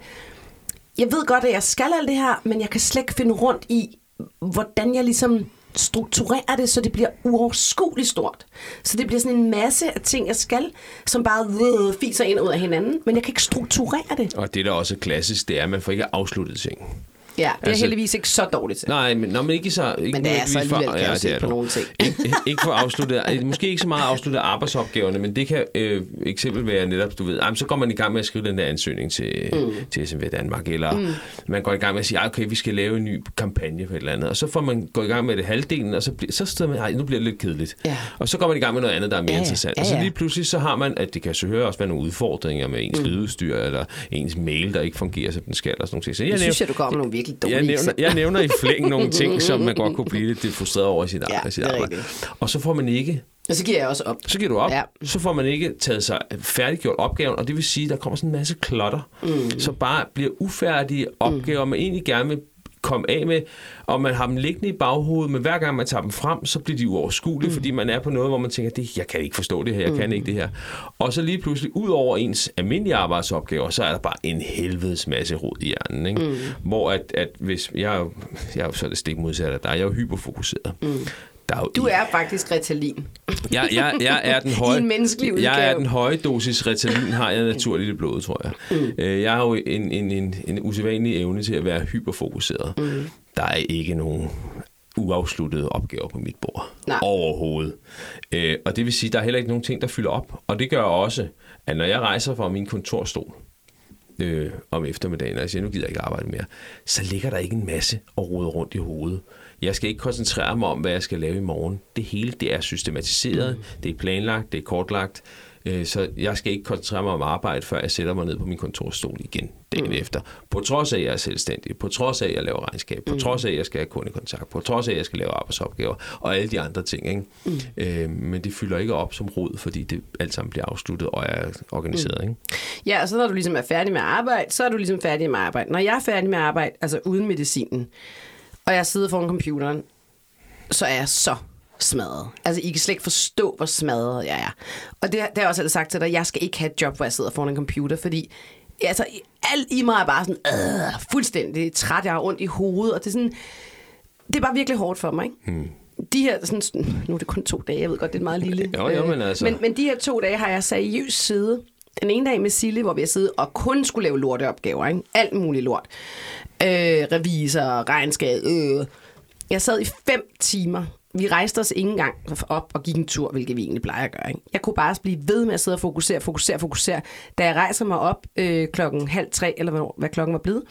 jeg ved godt, at jeg skal alt det her, men jeg kan slet ikke finde rundt i, hvordan jeg ligesom strukturere det, så det bliver uoverskueligt stort. Så det bliver sådan en masse af ting, jeg skal, som bare øh, fiser ind ud af hinanden, men jeg kan ikke strukturere det. Og det, der også er klassisk, det er, at man får ikke afsluttet ting. Ja, det er altså, heldigvis ikke så dårligt til. Nej, men, nå, men ikke så... Ikke men det er så alligevel, for, ja, det er på nogle ting. ikke, ikke for afsluttet, måske ikke så meget afsluttet arbejdsopgaverne, men det kan øh, eksempel være netop, du ved, jamen, så går man i gang med at skrive den der ansøgning til, mm. til SMV Danmark, eller mm. man går i gang med at sige, okay, vi skal lave en ny kampagne for et eller andet, og så får man gå i gang med det halvdelen, og så, bliver, så steder man, ej, nu bliver det lidt kedeligt. Ja. Og så går man i gang med noget andet, der er mere ja, interessant. Ja, ja. Og så lige pludselig, så har man, at det kan så høre også være nogle udfordringer med ens mm. lydudstyr, eller ens mail, der ikke fungerer, som den skal, eller sådan nogle ting. Så jeg, jeg synes jeg, du kommer nogle virkelig dårlige jeg nævner i flæng nogle ting, som man godt kunne blive lidt frustreret over i sit, ja, sit arbejde. Og så får man ikke og så giver jeg også op. Så giver du op. Ja. Så får man ikke taget sig færdiggjort opgaven, og det vil sige, at der kommer sådan en masse klotter, mm. som bare bliver ufærdige opgaver, mm. man egentlig gerne vil komme af med, og man har dem liggende i baghovedet, men hver gang man tager dem frem, så bliver de uoverskuelige, mm. fordi man er på noget, hvor man tænker, det, jeg kan ikke forstå det her, jeg mm. kan ikke det her. Og så lige pludselig, ud over ens almindelige arbejdsopgaver, så er der bare en helvedes masse rod i hjernen. Ikke? Mm. Hvor at, at hvis, jeg, jeg er jo så det stik modsat af dig, jeg er jo hyperfokuseret. Mm. Der er jo du er faktisk Ritalin. Jeg, jeg, jeg er den høje, I en menneskelig udgave. Jeg er den høje dosis Ritalin, har jeg naturligt i blodet, tror jeg. Mm. Øh, jeg har jo en, en, en, en usædvanlig evne til at være hyperfokuseret. Mm. Der er ikke nogen uafsluttede opgaver på mit bord. Nej. Overhovedet. Øh, og det vil sige, at der er heller ikke nogen ting, der fylder op. Og det gør også, at når jeg rejser fra min kontorstol, øh, om eftermiddagen, og jeg siger, nu gider jeg ikke arbejde mere, så ligger der ikke en masse at rode rundt i hovedet. Jeg skal ikke koncentrere mig om, hvad jeg skal lave i morgen. Det hele det er systematiseret, mm. det er planlagt, det er kortlagt. Øh, så jeg skal ikke koncentrere mig om arbejde, før jeg sætter mig ned på min kontorstol igen dagen mm. efter. På trods af, at jeg er selvstændig, på trods af, at jeg laver regnskab, på mm. trods af, at jeg skal have kundekontakt, på trods af, at jeg skal lave arbejdsopgaver, og alle de andre ting. Ikke? Mm. Øh, men det fylder ikke op som rod, fordi det alt sammen bliver afsluttet og er organiseret. Mm. Ikke? Ja, og så når du ligesom er færdig med arbejde, så er du ligesom færdig med arbejde. Når jeg er færdig med arbejde, altså uden medicinen, og jeg sidder foran computeren, så er jeg så smadret. Altså, I kan slet ikke forstå, hvor smadret jeg er. Og det, det har jeg også altid sagt til dig, jeg skal ikke have et job, hvor jeg sidder foran en computer, fordi altså, alt i mig er bare sådan, øh, fuldstændig træt, jeg har ondt i hovedet, og det er sådan, det er bare virkelig hårdt for mig, ikke? Hmm. De her, sådan, nu er det kun to dage, jeg ved godt, det er meget lille. Jo, jo, men altså. Men, men de her to dage har jeg seriøst siddet. Den ene dag med Sille, hvor vi har siddet og kun skulle lave lorteopgaver, ikke? Alt muligt lort. Øh, revisor, regnskab, øh. Jeg sad i fem timer. Vi rejste os ikke engang op og gik en tur, hvilket vi egentlig plejer at gøre. Ikke? Jeg kunne bare blive ved med at sidde og fokusere, fokusere, fokusere. Da jeg rejser mig op øh, klokken halv tre, eller hvad, hvad klokken var blevet,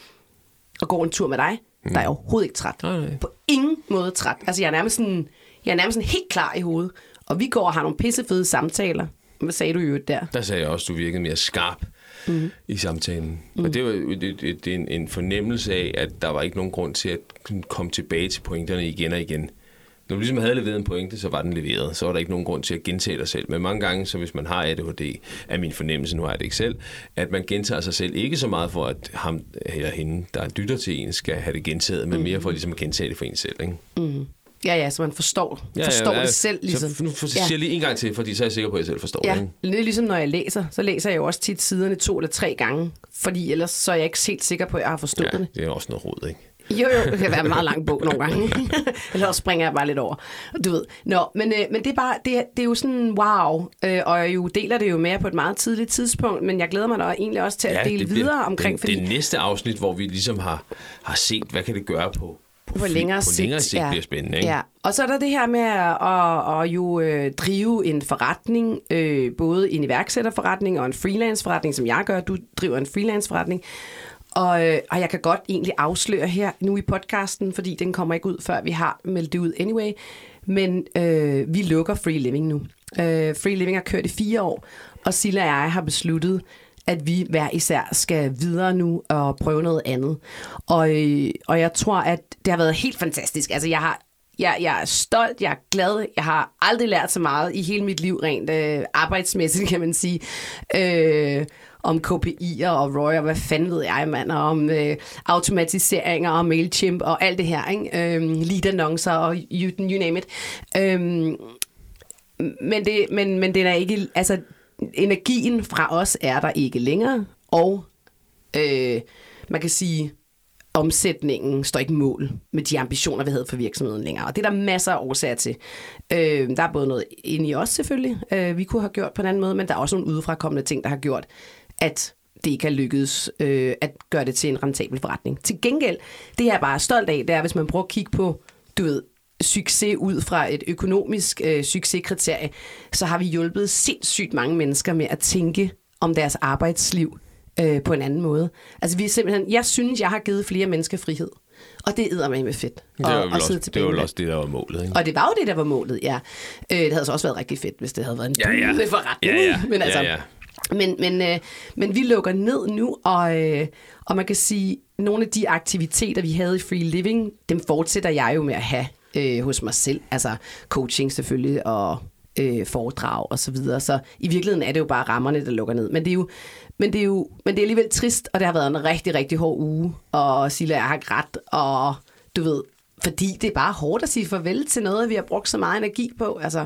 og går en tur med dig, mm. der er jeg overhovedet ikke træt. Nej, nej. På ingen måde træt. Altså, jeg er nærmest sådan, jeg er nærmest sådan helt klar i hovedet. Og vi går og har nogle pissefede samtaler. Hvad sagde du jo der? Der sagde jeg også, at du virkede mere skarp mm. i samtalen. Mm. Og det var det, det, det er en, en fornemmelse af, at der var ikke nogen grund til at komme tilbage til pointerne igen og igen. Når du ligesom havde leveret en pointe, så var den leveret. Så var der ikke nogen grund til at gentage dig selv. Men mange gange, så hvis man har ADHD, er min fornemmelse, nu har jeg det ikke selv, at man gentager sig selv ikke så meget for, at ham eller hende, der dytter til en, skal have det gentaget, men mere for ligesom at gentage det for en selv. Ikke? Mm. Ja, ja, så man forstår, ja, forstår ja, ja, det selv. Ligesom. Så nu siger jeg lige en gang til, fordi så er jeg sikker på, at jeg selv forstår ja, det. Ikke? Det er ligesom når jeg læser, så læser jeg jo også tit siderne to eller tre gange, fordi ellers så er jeg ikke helt sikker på, at jeg har forstået ja, det. det er også noget rod, ikke? Jo, jo, det kan være en meget lang bog nogle gange. Eller også springer jeg bare lidt over. Du ved. Nå, men, øh, men det, er bare, det, er, det er jo sådan, wow. Øh, og jeg jo deler det jo med på et meget tidligt tidspunkt, men jeg glæder mig da egentlig også til at dele det videre omkring. Det, fordi... det næste afsnit, hvor vi ligesom har, har set, hvad kan det gøre på på, på længere på sigt, længere sigt ja. bliver spændende. Ikke? Ja. Og så er der det her med at, at, at jo øh, drive en forretning, øh, både en iværksætterforretning og en freelance-forretning, som jeg gør. Du driver en freelance-forretning. Og, øh, og jeg kan godt egentlig afsløre her nu i podcasten, fordi den kommer ikke ud, før vi har meldt det ud anyway. Men øh, vi lukker Free Living nu. Øh, Free Living har kørt i fire år, og Silla og jeg har besluttet, at vi hver især skal videre nu og prøve noget andet. Og, øh, og jeg tror, at det har været helt fantastisk. Altså, jeg har jeg, jeg er stolt, jeg er glad. Jeg har aldrig lært så meget i hele mit liv, rent øh, arbejdsmæssigt, kan man sige. Øh, om KPI'er og ROI og hvad fanden ved jeg, mand, og om øh, automatiseringer og MailChimp og alt det her, ikke? Øhm, lead-annoncer og you, you name it. Øhm, men, det, men, men det er ikke, altså energien fra os er der ikke længere, og øh, man kan sige, omsætningen står ikke mål med de ambitioner, vi havde for virksomheden længere. Og det er der masser af årsager til. Øh, der er både noget inde i os selvfølgelig, øh, vi kunne have gjort på en anden måde, men der er også nogle udefrakommende ting, der har gjort, at det ikke har lykkedes øh, at gøre det til en rentabel forretning. Til gengæld, det jeg er bare stolt af, det er, hvis man prøver at kigge på, du ved, succes ud fra et økonomisk øh, succeskriterie, så har vi hjulpet sindssygt mange mennesker med at tænke om deres arbejdsliv øh, på en anden måde. Altså vi er simpelthen, jeg synes, jeg har givet flere mennesker frihed. Og det æder mig med fedt. Det var, vel også, det var vel også det, der var målet. Ikke? Og det var jo det, der var målet, ja. Øh, det havde så også været rigtig fedt, hvis det havde været en ja, ja. forretning. Ja, ja. Men altså, ja, ja. Men, men, øh, men vi lukker ned nu, og, øh, og man kan sige, nogle af de aktiviteter, vi havde i Free Living, dem fortsætter jeg jo med at have øh, hos mig selv. Altså coaching selvfølgelig, og øh, foredrag og så videre. Så i virkeligheden er det jo bare rammerne, der lukker ned. Men det er jo, men det er jo men det er alligevel trist, og det har været en rigtig, rigtig hård uge. Og Silla, jeg har grædt, og du ved, fordi det er bare hårdt at sige farvel til noget, vi har brugt så meget energi på. Altså,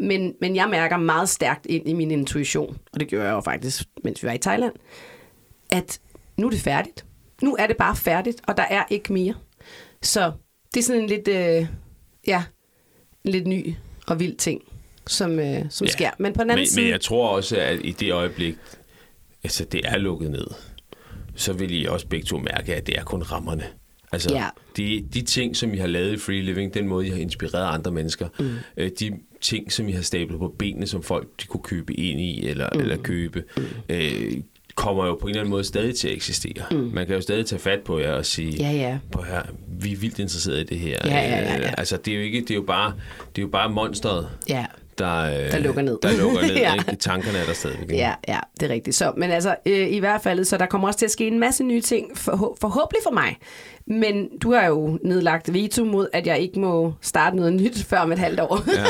men, men jeg mærker meget stærkt ind i min intuition, og det gjorde jeg jo faktisk, mens vi var i Thailand, at nu er det færdigt. Nu er det bare færdigt, og der er ikke mere. Så det er sådan en lidt, øh, ja, en lidt ny og vild ting, som, øh, som ja, sker. Men på den anden men, side... Men jeg tror også, at i det øjeblik, altså det er lukket ned, så vil I også begge to mærke, at det er kun rammerne. Altså, Ja. de, de ting, som I har lavet i Free Living, den måde, I har inspireret andre mennesker, mm. øh, de ting, som I har stablet på benene, som folk de kunne købe ind i, eller, mm. eller købe, øh, kommer jo på en eller anden måde stadig til at eksistere. Mm. Man kan jo stadig tage fat på jer og sige, Ja, ja. på her, vi er vildt interesserede i det her. Ja, ja, ja, ja. Øh, Altså, det er jo ikke, det er jo bare, det er jo bare monstret, Ja, der, øh, Der lukker ned. Der lukker ned, Ja. ikke? Tankerne er der stadigvæk. ikke? ja, ja, det er rigtigt. Så, men altså, øh, i hvert fald, så der kommer også til at ske en masse nye ting, forhå- forhåbentlig for mig. Men du har jo nedlagt veto mod, at jeg ikke må starte noget nyt før om et halvt år. Ja.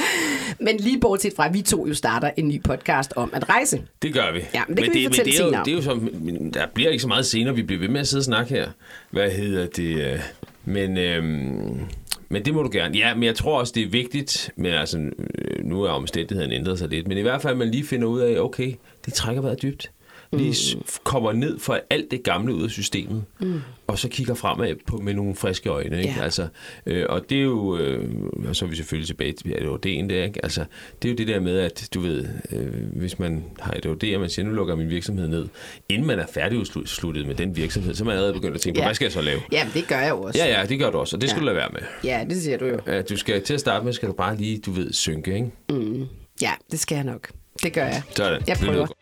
men lige bortset fra, at vi to jo starter en ny podcast om at rejse. Det gør vi. Ja, men det kan vi fortælle det er jo, senere. det er jo så, men der bliver ikke så meget senere. Vi bliver ved med at sidde og snakke her. Hvad hedder det? Men, øhm, men det må du gerne. Ja, men jeg tror også, det er vigtigt. Men altså, øh, nu er omstændigheden ændret sig lidt. Men i hvert fald, man lige finder ud af, okay, det trækker vejret dybt. Lige s- kommer ned for alt det gamle ud af systemet, mm. Og så kigger fremad på, med nogle friske øjne. Ikke? Ja. Altså, øh, og det er jo, øh, og så er vi selvfølgelig tilbage til ADHD'en der, ikke? Altså, det er jo det der med, at du ved, øh, hvis man har ADHD, og man siger, nu lukker min virksomhed ned, inden man er færdigudsluttet med den virksomhed, så er man allerede begyndt at tænke på, Ja. hvad skal jeg så lave? Ja, det gør jeg jo også. Ja, ja, det gør du også, og det skal Ja. du lade være med. ja det siger du jo. Ja, du skal til at starte med, skal du bare lige, du ved, synke, ikke? Ja, det skal jeg nok. Det gør jeg. Sådan. Jeg Det prøver. godt.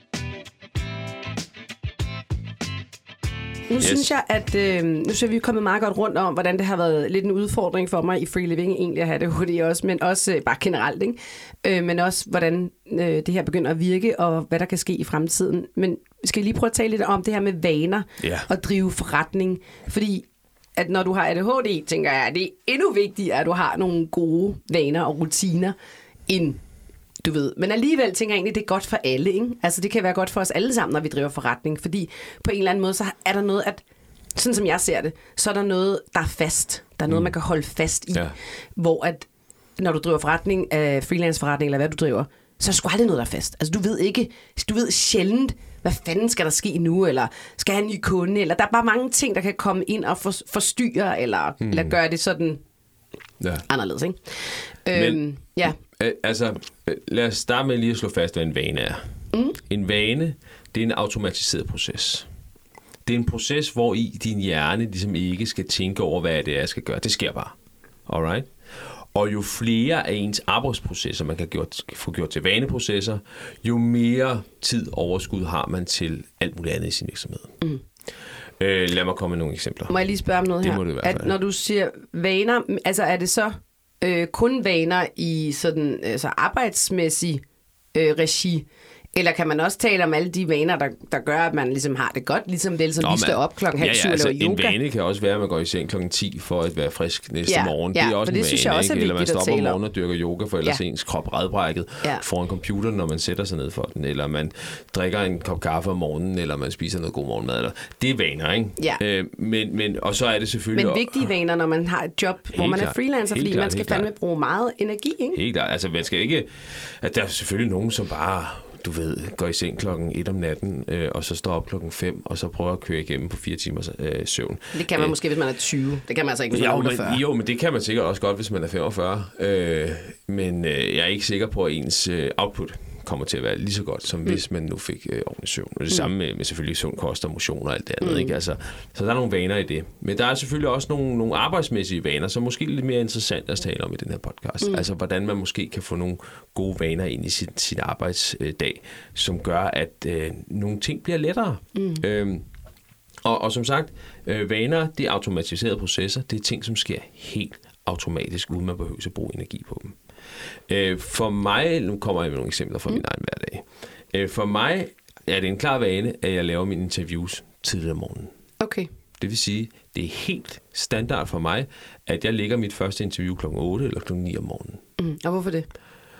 Nu Yes. synes jeg, at øh, nu synes jeg, vi er kommet meget godt rundt om, hvordan det har været lidt en udfordring for mig i free living egentlig at have det hurtigt også, men også øh, bare generelt, ikke? Øh, men også hvordan øh, det her begynder at virke, og hvad der kan ske i fremtiden. Men vi skal lige prøve at tale lidt om det her med vaner Ja. og drive forretning, fordi at når du har ADHD, tænker jeg, at det er endnu vigtigere, at du har nogle gode vaner og rutiner, end du ved. Men alligevel tænker jeg egentlig, det er godt for alle. Ikke? Altså det kan være godt for os alle sammen, når vi driver forretning. Fordi på en eller anden måde, så er der noget, at sådan som jeg ser det, så er der noget, der er fast. Der er noget, mm. man kan holde fast i. Ja. Hvor at, når du driver forretning, uh, freelance forretning, eller hvad du driver, så er der sgu aldrig noget, der er fast. Altså du ved ikke, du ved sjældent, hvad fanden skal der ske nu, eller skal jeg have en ny kunde, eller der er bare mange ting, der kan komme ind og for, forstyrre, eller, mm. eller gøre det sådan Ja. anderledes, ikke? Men- øhm, ja. Øh, Altså, øh, lad os starte med lige at slå fast, hvad en vane er. Mm. En vane, det er en automatiseret proces. Det er en proces, hvor i din hjerne ligesom ikke skal tænke over, hvad det er, jeg skal gøre. Det sker bare. Alright? Og jo flere af ens arbejdsprocesser, man kan gjort, få gjort til vaneprocesser, jo mere tid overskud har man til alt muligt andet i sin virksomhed. Mm. Øh, lad mig komme med nogle eksempler. Må jeg lige spørge om noget Det her? må du i hvert At fald. når du siger vaner, altså er det så øh, kun vaner i sådan altså arbejdsmæssig øh, regi, eller kan man også tale om alle de vaner, der, der gør, at man ligesom har det godt, ligesom vel, som Nå, lige står op klokken halv ja, ja, altså, laver yoga? En vane kan også være, at man går i seng klokken 10 for at være frisk næste Ja, morgen. det er også det en synes vane, jeg også er ikke? Eller man op om morgenen og dyrker yoga, for ellers Ja. ens krop redbrækket Ja. foran computeren, når man sætter sig ned for den. Eller man drikker en kop kaffe om morgenen, eller man spiser noget god morgenmad. Eller, det er vaner, ikke? Ja. Øh, men, men, og så er det selvfølgelig... Men vigtige vaner, når man har et job, hvor man er freelancer, Helt fordi klart, man skal helt klart. fandme bruge meget energi, ikke? Helt klart. Altså, man skal ikke... At der er selvfølgelig nogen, som bare du ved, går i seng klokken 1 om natten, øh, og så står op klokken 5, og så prøver at køre igennem på fire timers øh, søvn. Det kan man Øh, måske, hvis man er 20. Det kan man altså ikke, hvis man er Jo 48. men, jo, men det kan man sikkert også godt, hvis man er 45. Øh, men øh, jeg er ikke sikker på, ens øh, output kommer til at være lige så godt, som mm. hvis man nu fik øh, ordentlig søvn. Og det mm. samme med, med selvfølgelig sund kost og motion og alt det andet. Mm. Ikke? Altså, så der er nogle vaner i det. Men der er selvfølgelig også nogle, nogle arbejdsmæssige vaner, som måske er lidt mere interessant at tale om i den her podcast. Mm. Altså hvordan man måske kan få nogle gode vaner ind i sin, sin arbejdsdag, som gør, at øh, nogle ting bliver lettere. Mm. Øhm, og, og som sagt, øh, vaner, det er automatiserede processer. Det er ting, som sker helt automatisk, uden man behøver at bruge energi på dem. Øh, for mig, nu kommer jeg med nogle eksempler fra mm. min egen hverdag. Øh, for mig er det en klar vane, at jeg laver mine interviews tidligere om morgenen. Okay. Det vil sige, det er helt standard for mig, at jeg lægger mit første interview kl. 8 eller kl. 9 om morgenen. Mm. Og hvorfor det?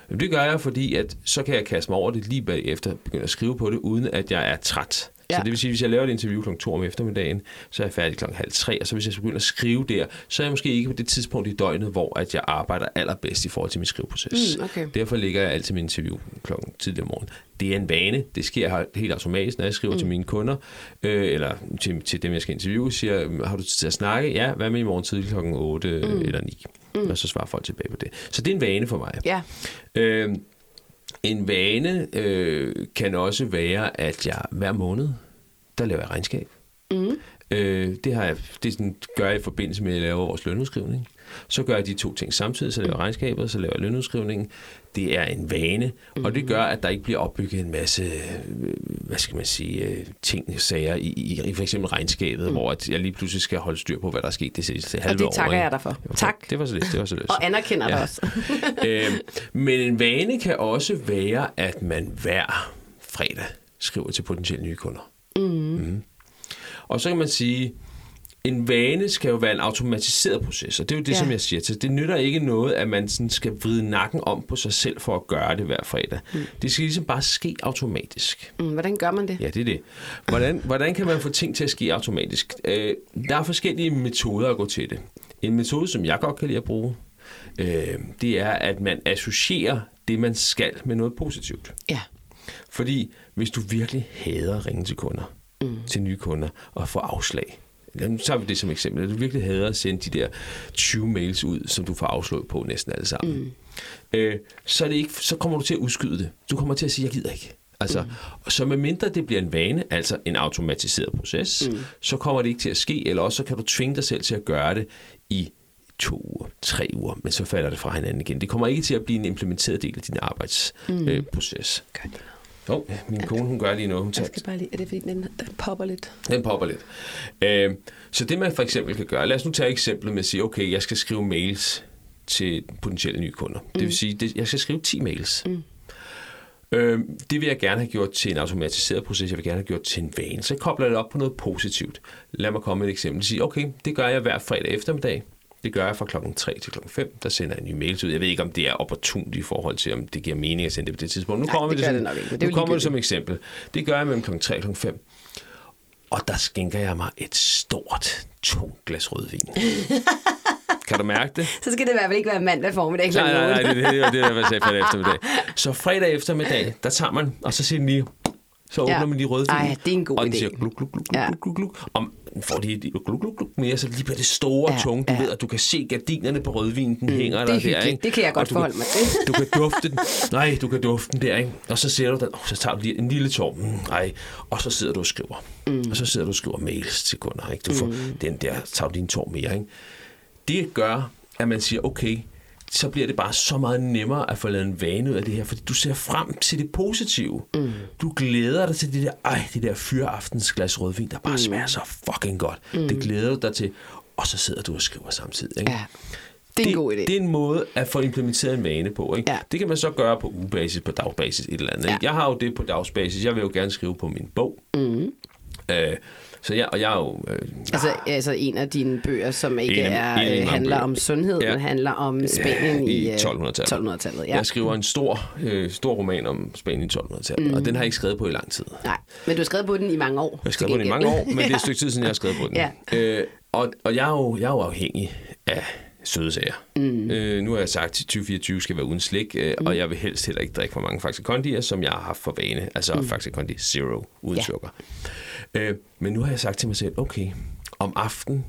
Jamen, det gør jeg, fordi at så kan jeg kaste mig over det lige bagefter, begynde at skrive på det, uden at jeg er træt. Ja. Så det vil sige, at hvis jeg laver et interview kl. 2 om eftermiddagen, så er jeg færdig kl. halv tre, og så hvis jeg begynder at skrive der, så er jeg måske ikke på det tidspunkt i døgnet, hvor at jeg arbejder allerbedst i forhold til min skriveproces. Mm, okay. Derfor lægger jeg altid min interview kl. tidligere om morgenen. Det er en vane. Det sker helt automatisk, når jeg skriver mm. til mine kunder, øh, eller til, til dem, jeg skal interviewe, siger, har du tid til at snakke? Ja, hvad med i morgen tidlig kl. 8 mm. eller 9? Mm. Og så svarer folk tilbage på det. Så det er en vane for mig. Ja. Øh, en vane øh, kan også være, at jeg hver måned, der laver jeg regnskab. Mm. Øh, det, har jeg, det sådan, gør jeg i forbindelse med, at jeg laver vores lønudskrivning. Så gør jeg de to ting samtidig, så laver jeg regnskabet, så laver jeg lønudskrivningen. Det er en vane, og det gør, at der ikke bliver opbygget en masse, øh, hvad skal man sige, øh, ting, sager i, i, i for eksempel regnskabet, mm. hvor at jeg lige pludselig skal holde styr på, hvad der er sket det sidste halve det år. takker ikke? jeg dig for. Tak. Det var så lidt. Det var så lidt. Og anerkender. Ja. det også. øhm, men en vane kan også være, at man hver fredag skriver til potentielle nye kunder. Mm. Mm. Og så kan man sige, en vane skal jo være en automatiseret proces, og det er jo det, Ja. som jeg siger til. Det nytter ikke noget, at man sådan skal vride nakken om på sig selv for at gøre det hver fredag. Mm. Det skal ligesom bare ske automatisk. Mm, hvordan gør man det? Ja, det er det. Hvordan, hvordan kan man få ting til at ske automatisk? Øh, der er forskellige metoder at gå til det. En metode, som jeg godt kan lide at bruge, øh, det er, at man associerer det, man skal med noget positivt. Ja. Fordi hvis du virkelig hader at ringe til kunder, mm. til nye kunder, og få afslag, nu tager vi det som eksempel, at du virkelig hader at sende de der 20 mails ud, som du får afslået på næsten alle sammen, mm. øh, så, er det ikke, så kommer du til at udskyde det. Du kommer til at sige, jeg gider ikke. Altså, mm. Så medmindre det bliver en vane, altså en automatiseret proces, mm. så kommer det ikke til at ske, eller også så kan du tvinge dig selv til at gøre det i to uger, tre uger, men så falder det fra hinanden igen. Det kommer ikke til at blive en implementeret del af din arbejdsproces. Mm. Øh, Jo, oh, min kone, hun gør lige noget. Hun tager... Jeg skal bare lige, er det fordi, den, den popper lidt? Den popper lidt. Øh, så det man for eksempel kan gøre, lad os nu tage eksemplet med at sige, okay, jeg skal skrive mails til potentielle nye kunder. Mm. Det vil sige, det, jeg skal skrive 10 mails. Mm. Øh, det vil jeg gerne have gjort til en automatiseret proces, jeg vil gerne have gjort til en vane. Så jeg kobler det op på noget positivt. Lad mig komme med et eksempel. Sige, okay, det gør jeg hver fredag eftermiddag. Det gør jeg fra klokken 3 til klokken 5. Der sender jeg en ny mail ud. Jeg ved ikke, om det er opportunt i forhold til, om det giver mening at sende det på det tidspunkt. Nu Nej, kommer det, det, som, det, nok ikke, det nu kommer det som eksempel. Det gør jeg mellem klokken 3 og klokken 5. Og der skænker jeg mig et stort, tungt glas rødvin. Kan du mærke det? Så skal det i hvert fald ikke være mandag formiddag kl. Nej, nej, nej, det, det, det, det, det, det, jeg sagde fredag eftermiddag. Så fredag eftermiddag, der tager man, og så siger den lige, så åbner Ja. man lige rødvin. Ej, det er en god og den idé. siger gluk, gluk, gluk, Ja. gluk, gluk, gluk. Og får de gluk, gluk, mere, så lige bliver det store, Ja, tunge. Du ja. ved, at du kan se gardinerne på rødvinen, den hænger det er der der, hyggeligt. ikke? Det kan jeg godt Og forholde mig til. Du kan dufte den. Nej, du kan dufte den der, ikke? Og så ser du den, oh, så tager du lige en lille tår. Mm, nej. Og så sidder du og skriver. Mm. Og så sidder du og skriver mails til kunder, ikke? Du får Mm. den der, tager du en tår mere, ikke? Det gør, at man siger, okay, så bliver det bare så meget nemmere at få lavet en vane ud af det her, fordi du ser frem til det positive. Mm. Du glæder dig til det der, ej, det der fyraftens glas rødvin, der bare mm. smager så fucking godt. Mm. Det glæder du dig til, og så sidder du og skriver samtidig. Ikke? Ja. Det er en god idé. Det er en måde at få implementeret en vane på. Ikke? Ja. Det kan man så gøre på ugebasis, på dagbasis, et eller andet. Ja. Ikke? Jeg har jo det på dagsbasis. Jeg vil jo gerne skrive på min bog. Mm. Øh, så jeg, og jeg er jo... Øh, Altså, altså en af dine bøger, som ikke En af- er, en af øh, handler bøger. om sundhed, Ja. men handler om Spanien i, i øh, 1200-tallet. 1200-tallet ja. Jeg skriver en stor, øh, stor roman om Spanien i 1200-tallet, mm. og den har jeg ikke skrevet på i lang tid. Nej, men du har skrevet på den i mange år. Jeg har skrevet på den i mange år, men det er et stykke tid siden, jeg har skrevet på den. Ja. Øh, og og jeg, er jo, jeg er jo afhængig af søde sager. Mm. Øh, nu har jeg sagt, at 2024 skal være uden slik, øh, mm. og jeg vil helst heller ikke drikke for mange Faxe Kondier, som jeg har haft for vane. Altså mm. Faxe Kondi Zero, uden Ja. sukker. Øh, men nu har jeg sagt til mig selv, okay, om aftenen,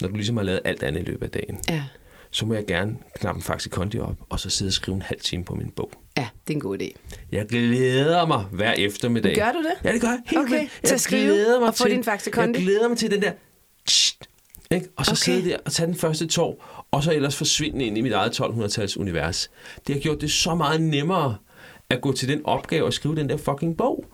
når du ligesom har lavet alt andet i løbet af dagen, Ja. så må jeg gerne knappe en Faxe Kondi op, og så sidde og skrive en halv time på min bog. ja, det er en god idé. Jeg glæder mig hver eftermiddag. Gør du det? Ja, det gør jeg. Helt Okay, vildt. til at skrive og få din Faxe Kondi? Jeg glæder mig til den der... Ikke? Og så okay. sidde der og tage den første tår, og så ellers forsvinde ind i mit eget 1200-tals univers. Det har gjort det så meget nemmere at gå til den opgave og skrive den der fucking bog.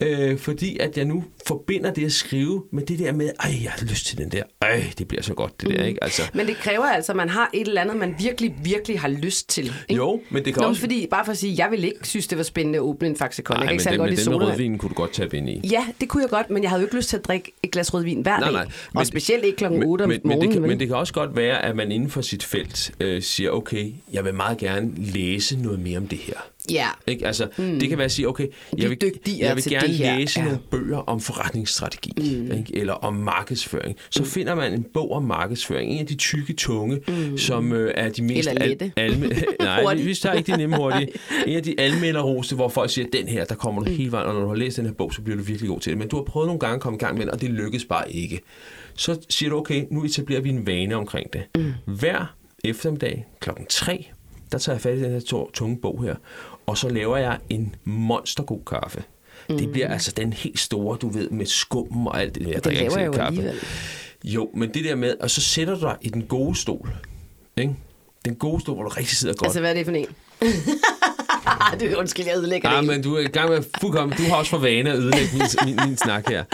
Øh, fordi at jeg nu forbinder det at skrive med det der med, ej, jeg har lyst til den der. Ej, det bliver så godt, det Mm. der, ikke? Altså, Men det kræver altså, at man har et eller andet, man virkelig, virkelig har lyst til. Ikke? Jo, men det kan Nå, også- fordi, bare for at sige, jeg ville ikke synes, det var spændende at åbne en Faxe Kondi. Jeg kan men ikke særlig den, godt men i sodavand. rødvinen kunne du godt tage ind i. Ja, det kunne jeg godt, men jeg havde jo ikke lyst til at drikke et glas rødvin hver Nej, dag. nej. og Men- specielt ikke klokken men, 8 om men, men, morgenen. det kan, men det kan også godt være, at man inden for sit felt øh, siger, okay, jeg vil meget gerne læse noget mere om det her. Ja, Ikke? Altså, mm. Det kan være at sige, okay, jeg vil, jeg vil gerne læse Ja. nogle bøger om forretningsstrategi, mm. ikke? eller om markedsføring. Så mm. finder man en bog om markedsføring, en af de tykke tunge, mm. som øh, er de mest... Eller lette. alme, nej, vi, tager ikke de nemme hurtige. En af de almelderroste, hvor folk siger, den her, der kommer du hele vejen, og når du har læst den her bog, så bliver du virkelig god til det. Men du har prøvet nogle gange at komme i gang med den, og det lykkes bare ikke. Så siger du, okay, nu etablerer vi en vane omkring det. Mm. Hver eftermiddag klokken 3, der tager jeg fat i den her tunge bog her, og så laver jeg en monstergod kaffe. Mm. Det bliver altså den helt store, du ved, med skum og alt det. Jeg det drikker ikke selv jo kaffe. alligevel. Jo, men det der med, og så sætter du dig i den gode stol. Ikke? Den gode stol, hvor du rigtig sidder godt. Altså, hvad er det for en? det er undskyld, jeg ødelægger Ja, det. men du er i gang med fuldkommen. Du har også for vane at ødelægge min, min, min snak her.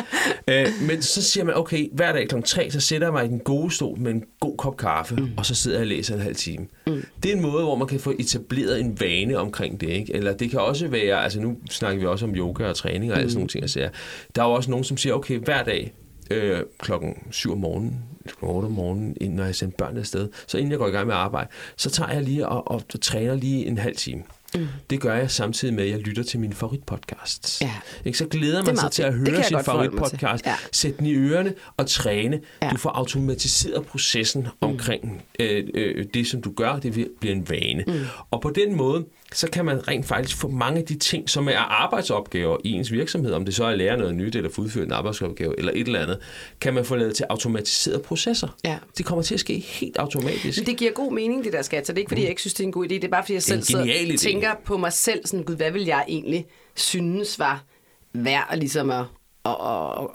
Øh, men så siger man, okay, hver dag kl. 3, så sætter jeg mig i den gode stol med en god kop kaffe, mm. og så sidder jeg og læser en halv time. Mm. Det er en måde, hvor man kan få etableret en vane omkring det. Ikke? Eller det kan også være, altså nu snakker vi også om yoga og træning og mm. alle sådan nogle ting. Altså, der er jo også nogen, som siger, okay, hver dag øh, klokken 7 om morgenen, klokken 8 om morgenen, inden når jeg sender børn afsted, så inden jeg går i gang med at arbejde, så tager jeg lige og, og, og træner lige en halv time. Mm. Det gør jeg samtidig med, at jeg lytter til mine favoritpodcasts. Ja. Ikke? Så glæder er man sig til at høre sin favoritpodcast, Ja. sætte den i ørerne og træne. Ja. Du får automatiseret processen omkring øh, øh, det, som du gør. Det bliver en vane. Mm. Og på den måde så kan man rent faktisk få mange af de ting, som er arbejdsopgaver i ens virksomhed, om det så er at lære noget nyt, eller få udført en arbejdsopgave, eller et eller andet, kan man få lavet til automatiserede processer. Ja. Det kommer til at ske helt automatisk. Men det giver god mening, det der skat. Så det er ikke, fordi jeg ikke synes, det er en god idé. Det er bare, fordi jeg Mm. selv tænker på mig selv, sådan, gud, hvad vil jeg egentlig synes var værd at, ligesom at, at,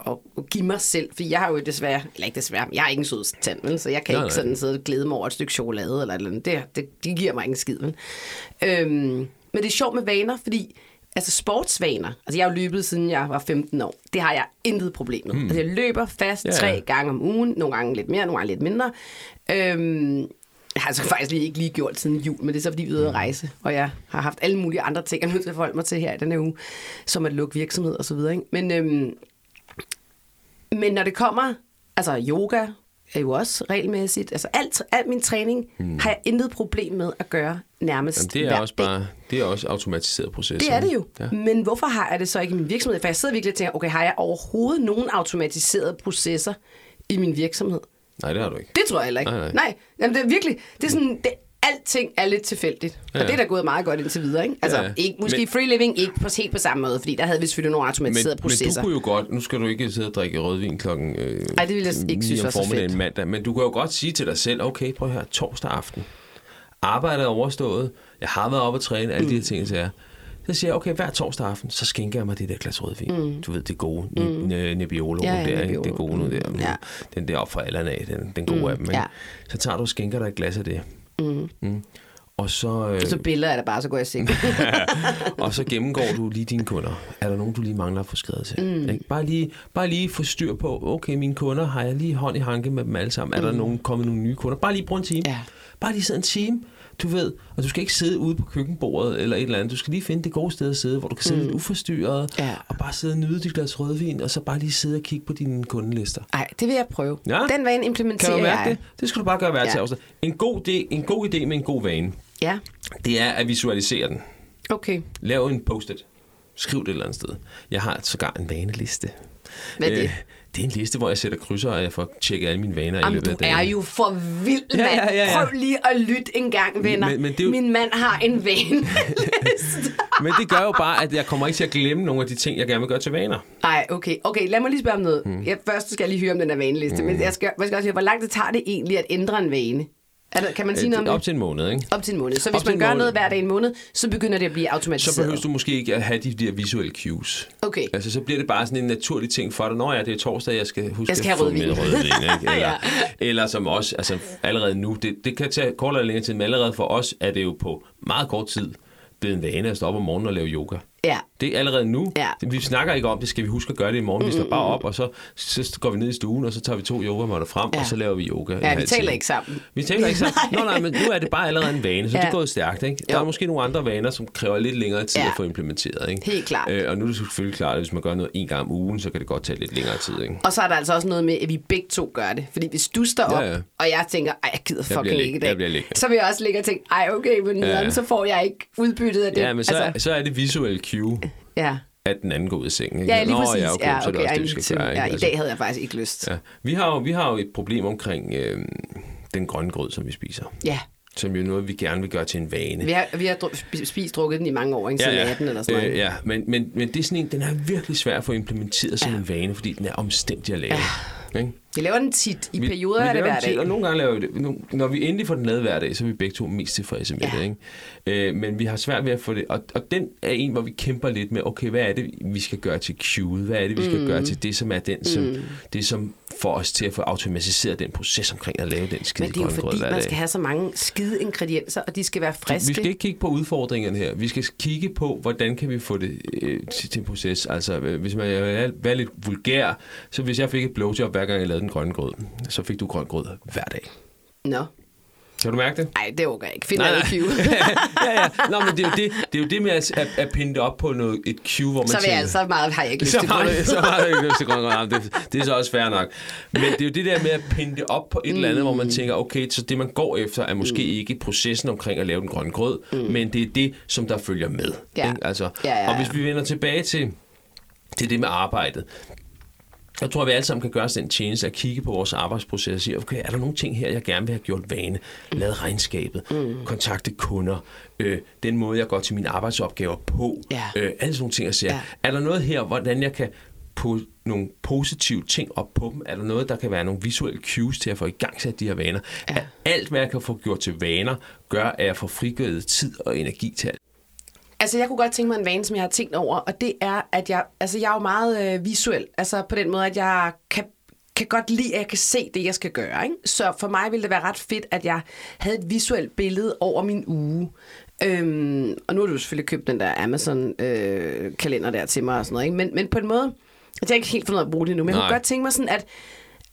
at, at give mig selv. For jeg har jo desværre, eller ikke desværre, jeg har ikke en sød tand, vel? så jeg kan Nej, ikke sådan sidde og glæde mig over et stykke chokolade eller et eller andet. Det, det, det giver mig ingen skid. Vel? Øhm, men det er sjovt med vaner, fordi altså sportsvaner, altså jeg har jo løbet siden jeg var 15 år, det har jeg intet problem med. Mm. Altså jeg løber fast ja. tre gange om ugen, nogle gange lidt mere, nogle gange lidt mindre. Øhm, jeg har altså faktisk lige ikke lige gjort siden jul, men det er så fordi vi er ude at rejse, og jeg har haft alle mulige andre ting, jeg er nødt til at forholde mig til her i den her uge, som at lukke virksomhed og så videre. Ikke? Men, øhm, men når det kommer, altså yoga er jo også regelmæssigt, altså alt, alt min træning mm. har jeg intet problem med at gøre nærmest Jamen, det er hver også dag. bare det er også automatiseret proces. Det er det jo. Ja. Men hvorfor har jeg det så ikke i min virksomhed? For jeg sidder virkelig og tænker, okay, har jeg overhovedet nogen automatiserede processer i min virksomhed? Nej, det har du ikke. Det tror jeg heller ikke. Nej, nej. nej jamen, det er virkelig, det er sådan, det, alting er lidt tilfældigt. Ja. Ja. Og det er da gået meget godt indtil videre, ikke? Altså, Ja, ikke, måske Men- men, free living ikke på, helt på samme måde, fordi der havde vi selvfølgelig nogle Men, automatiserede men processer. du kunne jo godt, nu skal du ikke sidde og drikke rødvin klokken øh, Ej, det ville jeg ikke synes var så fedt. mandag, men du kan jo godt sige til dig selv, okay, prøv her, torsdag aften, arbejdet er overstået, jeg har været oppe at træne, alle mm. de her ting, så er. Så siger jeg, okay, hver torsdag aften, så skænker jeg mig det der glas rødvin. Mm. Du ved, det gode, mm. Nebbiolo, Ja, ja, der, ikke? Det gode nu der. Mm, ja. Den der op fra alderen af, den, den gode mm. af dem. Ikke? ja. Så tager du og skænker dig et glas af det. Mm. Mm. Og så, øh, Så billeder er der bare, så går jeg sikker. og så gennemgår du lige dine kunder. Er der nogen, du lige mangler at få skrevet til? Mm. Ikke? Bare, lige, bare lige få styr på, okay, mine kunder, har jeg lige hånd i hanke med dem alle sammen? Er der nogen, kommet nogle nye kunder? Bare lige bruge en time. Ja. Bare lige sidde en time, du ved. Og du skal ikke sidde ude på køkkenbordet eller et eller andet. Du skal lige finde det gode sted at sidde, hvor du kan sidde mm. lidt uforstyrret. Ja. Og bare sidde og nyde dit glas rødvin, og så bare lige sidde og kigge på dine kundelister. Nej, det vil jeg prøve. Ja. Den vane Kan implementerer du mærke jeg. det? Det skal du bare gøre hver Ja. En god, idé, en god idé med en god vane, Ja, det er at visualisere den. okay. Lav en post-it. Skriv det et eller andet sted. Jeg har sågar en vaneliste. Hvad er det? Det er en liste, hvor jeg sætter krydser, og jeg får tjekket alle mine vaner i Jamen, løbet du af dagen. er jo for vild, Ja, mand. ja, ja, ja. Prøv lige at lytte en gang, venner. Men- men det jo- Min mand har en vane. Men det gør jo bare, at jeg kommer ikke til at glemme nogle af de ting, jeg gerne vil gøre til vaner. Nej, okay. Okay, lad mig lige spørge om noget. Mm. Jeg, først skal jeg lige høre om den her vaneliste, mm. men jeg skal, jeg skal også høre, hvor lang tid tager det egentlig at ændre en vane? Der, kan man sige Øh, noget om Op til en måned, ikke? Op til en måned. Så hvis man gør måned. noget hver dag i en måned, så begynder det at blive Så automatiseret. behøver du måske ikke at have de der visuelle cues. Okay. Altså, så bliver det bare sådan en naturlig ting for dig. Når jeg det er torsdag, jeg skal huske Jeg skal at få rødvin. min rødvin. Ikke? Eller, Ja. eller som også, altså allerede nu, det, det kan tage kortere eller længere tid, men allerede for os er det jo på meget kort tid blevet en vane at stå op om morgenen og lave yoga. Ja. Det er allerede nu. Ja. Vi snakker ikke om det, skal vi huske at gøre det i morgen. Mm, vi står mm, bare mm, op, mm. og så, så går vi ned i stuen, og så tager vi to yogamåtter frem, ja. og så laver vi yoga. Ja, vi taler time. ikke sammen. Vi taler ikke sammen. Nå, nej, men nu er det bare allerede en vane, så ja. det går stærkt. Ikke? Der jo. er måske nogle andre vaner, som kræver lidt længere tid ja. at få implementeret. Ikke? Helt klart. Øh, og nu er det selvfølgelig klart, at hvis man gør noget en gang om ugen, så kan det godt tage lidt længere tid. Ikke? Og så er der altså også noget med, at vi begge to gør det. Fordi hvis du står op, ja, ja. og jeg tænker, ej, jeg gider fucking ikke det, dag, så vil jeg også ligge og tænke, ej, okay, men ja. så får jeg ikke udbyttet af det. Ja, men så, altså, så er det visuelt 20, ja. at den anden går ud af sengen. Ikke? Ja, lige præcis. Nå, ja, okay, ja, okay, så er det også det, vi skal klare. Ja, I altså- dag havde jeg faktisk ikke lyst. Ja. Vi, har jo, vi har jo et problem omkring øh, den grønne grød, som vi spiser. Ja som jo noget, vi gerne vil gøre til en vane. Vi har, vi har dru- spist drukket den i mange år, ikke? Siden ja, ja. 18 eller sådan noget. Øh, ja, men, men, men det er sådan en, den er virkelig svær at få implementeret ja. som en vane, fordi den er omstændig at lave. Ja. Ikke? Vi laver den tit. I Vi- perioder vi er det hver dag. Og nogle gange laver vi det. Når vi endelig får den lavet hver dag, så er vi begge to mest tilfredse med Ja. det. Ikke? Øh, men vi har svært ved at få det. Og, og den er en, hvor vi kæmper lidt med, okay, hvad er det, vi skal gøre til cue'et? Hvad er det, vi skal Mm. gøre til det, som er den, som, det, som får os til at få automatiseret den proces omkring at lave den skide Men det er jo fordi, man skal have så mange skide ingredienser, og de skal være friske. Vi skal ikke kigge på udfordringerne her. Vi skal kigge på, hvordan kan vi få det øh, til, til en proces. Altså, øh, hvis man vil være lidt vulgær, så hvis jeg fik et blowjob hver gang jeg lavede den grønne grød, så fik du grøn grød hver dag. Nå. Kan du mærke det? Nej, det overgår jeg ikke. Find Nej, nej. cue. ja, ja. Nå, men det er jo det, det, er jo det med at, at, at pinde det op på noget, et cue, hvor man så vil jeg tænker... altså meget, har jeg ikke lyst så til grøn. så meget har jeg ikke lyst til grøn Det, det er så også fair nok. Men det er jo det der med at pinde det op på et eller andet, hvor man tænker, okay, så det man går efter er måske Mm. ikke processen omkring at lave den grønne grød, men det er det, som der følger med. Ja. Ikke? Altså, Ja, ja, Og hvis ja. vi vender tilbage til, til det med arbejdet, Jeg tror, at vi alle sammen kan gøre os den tjeneste at kigge på vores arbejdsproces og sige, okay, er der nogle ting her, jeg gerne vil have gjort vane? Lavet regnskabet, mm. kontakte kunder, øh, den måde, jeg går til mine arbejdsopgaver på, Ja. øh, alle sådan nogle ting, jeg siger. Ja. Er der noget her, hvordan jeg kan putte nogle positive ting op på dem? Er der noget, der kan være nogle visuelle cues til at få i gang sat de her vaner? Ja. Ja. Alt, hvad jeg kan få gjort til vaner, gør, at jeg får frigivet tid og energi til alt. Altså, jeg kunne godt tænke mig en vane, som jeg har tænkt over, og det er, at jeg, altså, jeg er jo meget øh, visuel. Altså, på den måde, at jeg kan, kan godt lide, at jeg kan se det, jeg skal gøre. Ikke? Så for mig ville det være ret fedt, at jeg havde et visuelt billede over min uge. Øhm, og nu har du selvfølgelig købt den der Amazon-kalender der til mig og sådan noget. Ikke? Men, men på en måde, at jeg ikke helt fundet at bruge det nu, men jeg kunne Nej. godt tænke mig sådan, at,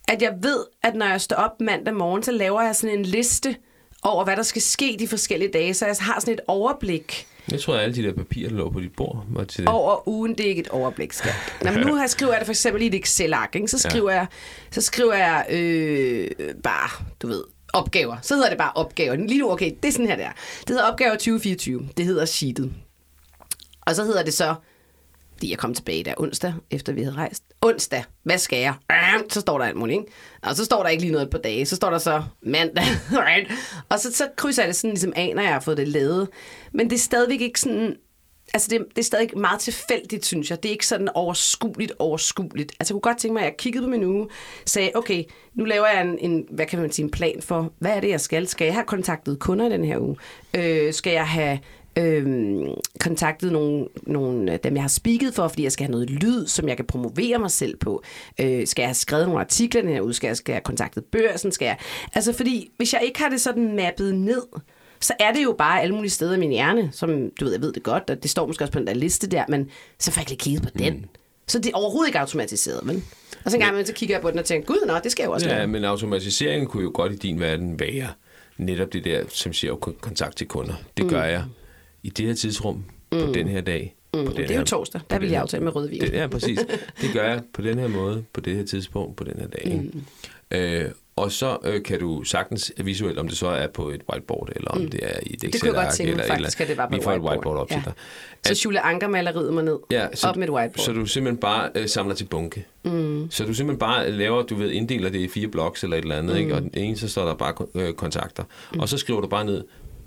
at jeg ved, at når jeg står op mandag morgen, så laver jeg sådan en liste over, hvad der skal ske de forskellige dage, så jeg har sådan et overblik Jeg tror, at alle de der papirer, der lå på dit bord, var til det. over ugen, det er ikke et overblik, skat. Nå, men nu har jeg skriver jeg det for eksempel i et Excel-ark, ikke? Så skriver ja. jeg, så skriver jeg øh, bare, du ved, opgaver. Så hedder det bare opgaver. Lige nu, okay, det er sådan her der. Det hedder opgaver 2024. Det hedder sheetet. Og så hedder det så, fordi jeg kom tilbage der onsdag, efter vi havde rejst. Onsdag, hvad skal jeg? Så står der alt muligt, ikke? Og så står der ikke lige noget på dage. Så står der så mandag. og så, så krydser jeg det sådan ligesom af, når jeg har fået det lavet. Men det er stadigvæk ikke sådan... Altså, det, det er stadig meget tilfældigt, synes jeg. Det er ikke sådan overskueligt, overskueligt. Altså, jeg kunne godt tænke mig, at jeg kiggede på min uge, sagde, okay, nu laver jeg en, en, hvad kan man sige, en plan for, hvad er det, jeg skal? Skal jeg have kontaktet kunder i den her uge? Øh, skal jeg have øhm, kontaktet nogle, nogle af dem, jeg har speaket for, fordi jeg skal have noget lyd, som jeg kan promovere mig selv på. Øh, skal jeg have skrevet nogle artikler den her uge? Skal jeg, skal jeg have kontaktet børsen? Skal jeg... Altså, fordi hvis jeg ikke har det sådan mappet ned, så er det jo bare alle mulige steder i min hjerne, som, du ved, jeg ved det godt, og det står måske også på den der liste der, men så får jeg ikke kigget på den. Så det er overhovedet ikke automatiseret, vel? Og så en gang imellem, så kigger jeg på den og tænker, gud, nå, det skal jeg jo også Ja, lave. men automatiseringen kunne jo godt i din verden være netop det der, som siger ko- kontakt til kunder. Det gør jeg i det her tidsrum, på den her dag. På den Mm. Det er her, jo torsdag. Der vil jeg aftale med rødvin. Det, ja, præcis. Det gør jeg på den her måde, på det her tidspunkt, på den her dag. Ikke? Øh, og så øh, kan du sagtens visuelt, om det så er på et whiteboard, eller om det er i et Det kunne jeg godt tænke mig faktisk, at det var på Vi et får et whiteboard. whiteboard op Ja. til dig. Så Julie Anker maleriet mig ned. Ja, så, op med et whiteboard. Så du simpelthen bare øh, samler til bunke. Mm. Så du simpelthen bare laver, du ved, inddeler det i fire bloks eller et eller andet, mm. ikke? og den ene, så står der bare øh, kontakter. Mm. Og så skriver du bare ned,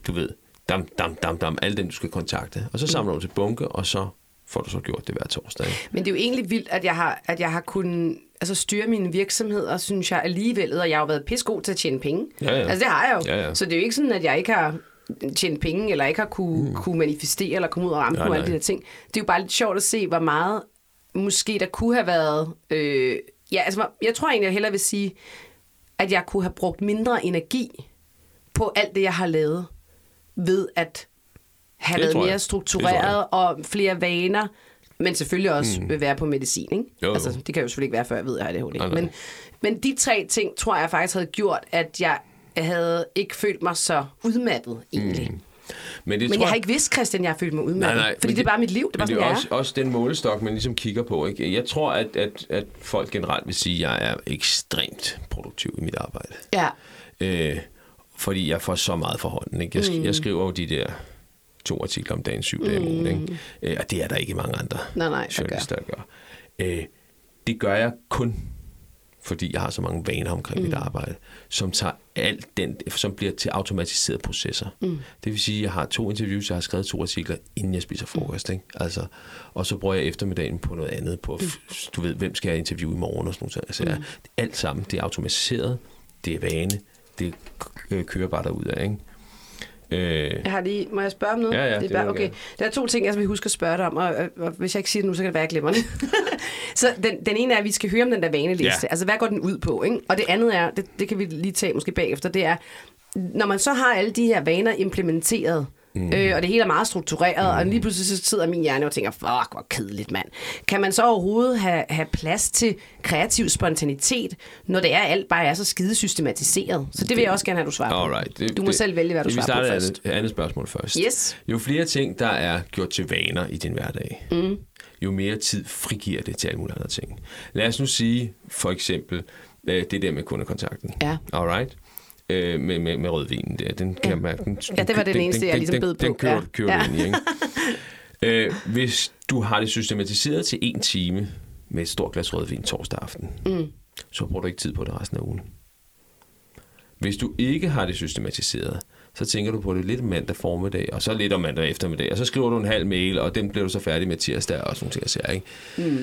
du ved, dam, dam, dam, dam, alle dem, du skal kontakte. Og så samler du til bunke, og så får du så gjort det hver torsdag. Men det er jo egentlig vildt, at jeg har, at jeg har kunnet altså, styre mine virksomheder, synes jeg alligevel, og jeg har jo været pissegod til at tjene penge. Ja, ja. Altså det har jeg jo. Ja, ja. Så det er jo ikke sådan, at jeg ikke har tjent penge, eller ikke har kunne, mm. kunne manifestere, eller komme ud og ramme på alle de der ting. Det er jo bare lidt sjovt at se, hvor meget måske der kunne have været... Øh, ja, altså jeg tror egentlig, jeg hellere vil sige, at jeg kunne have brugt mindre energi på alt det, jeg har lavet, ved at have Det mere Det struktureret og flere vaner, men selvfølgelig også mm. vil være på medicin, ikke? Jo, jo. Altså, det kan jo selvfølgelig ikke være, før jeg ved, at jeg har det Nej, nej. Men, men de tre ting, tror jeg faktisk havde gjort, at jeg havde ikke følt mig så udmattet, egentlig. Mm. Men, det Men tror jeg har ikke vidst, Christian, jeg har følt mig udmattet. fordi men det, er bare mit liv. Det er bare det er også, også den målestok, man ligesom kigger på. Ikke? Jeg tror, at, at, at folk generelt vil sige, at jeg er ekstremt produktiv i mit arbejde. Ja. Øh, fordi jeg får så meget for hånden. Ikke? Jeg, mm. jeg skriver jo de der to artikler om dagen, syv dage om ugen. Ikke? Øh, og det er der ikke mange andre Nej, nej, journalister, der gør. Øh, det gør jeg kun, fordi jeg har så mange vaner omkring mm. mit arbejde, som tager alt den, som bliver til automatiserede processer. Mm. Det vil sige, at jeg har to interviews, jeg har skrevet to artikler, inden jeg spiser frokost. Ikke? Altså, og så bruger jeg eftermiddagen på noget andet, på, f- du ved, hvem skal jeg interviewe i morgen og sådan noget. Altså, jeg, alt sammen, det er automatiseret, det er vane, det øh, kører bare derud af, ikke? Øh, Jeg har lige, må jeg spørge om noget? Ja, ja, det er bare, okay. Der er to ting, jeg vil huske at spørge dig om, og, og, og hvis jeg ikke siger det nu, så kan det være, at jeg glemmer det. så den, den ene er, at vi skal høre om den der vaneliste. Ja. Altså, hvad går den ud på? Ikke? Og det andet er, det, det kan vi lige tage måske bagefter, det er, når man så har alle de her vaner implementeret, mm. øh, og det hele er meget struktureret, mm. og lige pludselig så sidder min hjerne og tænker, fuck, hvor kedeligt, mand. Kan man så overhovedet have, have plads til kreativ spontanitet, når det er alt bare er så skide systematiseret? Så det vil jeg også gerne have, du svarer på. Alright. Det, du må det, selv vælge, hvad du vi svarer på starter først. Andet, andet spørgsmål først. Yes. Jo flere ting, der er gjort til vaner i din hverdag, mm. jo mere tid frigiver det til alle mulige andre ting. Lad os nu sige, for eksempel, øh, det der med kundekontakten. Ja. Alright? Øh, med, med, med rødvinen der. Den kan Ja. mærke. Den, Ja, det var den eneste, jeg ligesom den, bed den, den på. kører, Ja. kører Ja. ind i, ikke? øh, hvis du har det systematiseret til en time, med et stort glas rødvin torsdag aften, mm. så bruger du ikke tid på det resten af ugen. Hvis du ikke har det systematiseret, så tænker du på det lidt mandag formiddag, og så lidt om mandag eftermiddag, og så skriver du en halv mail, og den bliver du så færdig med tirsdag, og sådan noget, jeg ikke?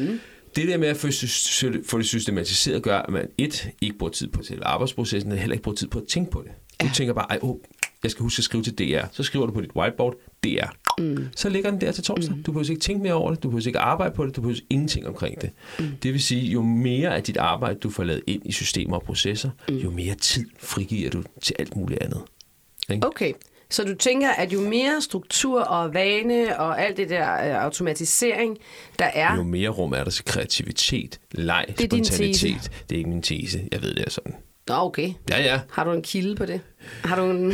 Mm. Det der med at få det systematiseret, gør, at man et, ikke bruger tid på selve arbejdsprocessen, og heller ikke bruger tid på at tænke på det. Du Ja. tænker bare, Ej, oh, jeg skal huske at skrive til DR. Så skriver du på dit whiteboard, DR. Mm. Så ligger den der til torsdag. Mm. Du behøver ikke tænke mere over det, du behøver ikke arbejde på det, du behøver ingenting omkring det. Mm. Det vil sige, jo mere af dit arbejde, du får lavet ind i systemer og processer, mm. jo mere tid frigiver du til alt muligt andet. Ikke? Okay, så du tænker, at jo mere struktur og vane og alt det der øh, automatisering, der er... Jo mere rum er der til kreativitet, leg, Det er spontanitet. Det er ikke min tese. Jeg ved, det er sådan. Nå, okay. Ja, ja. Har du en kilde på det? Har du en... Uh,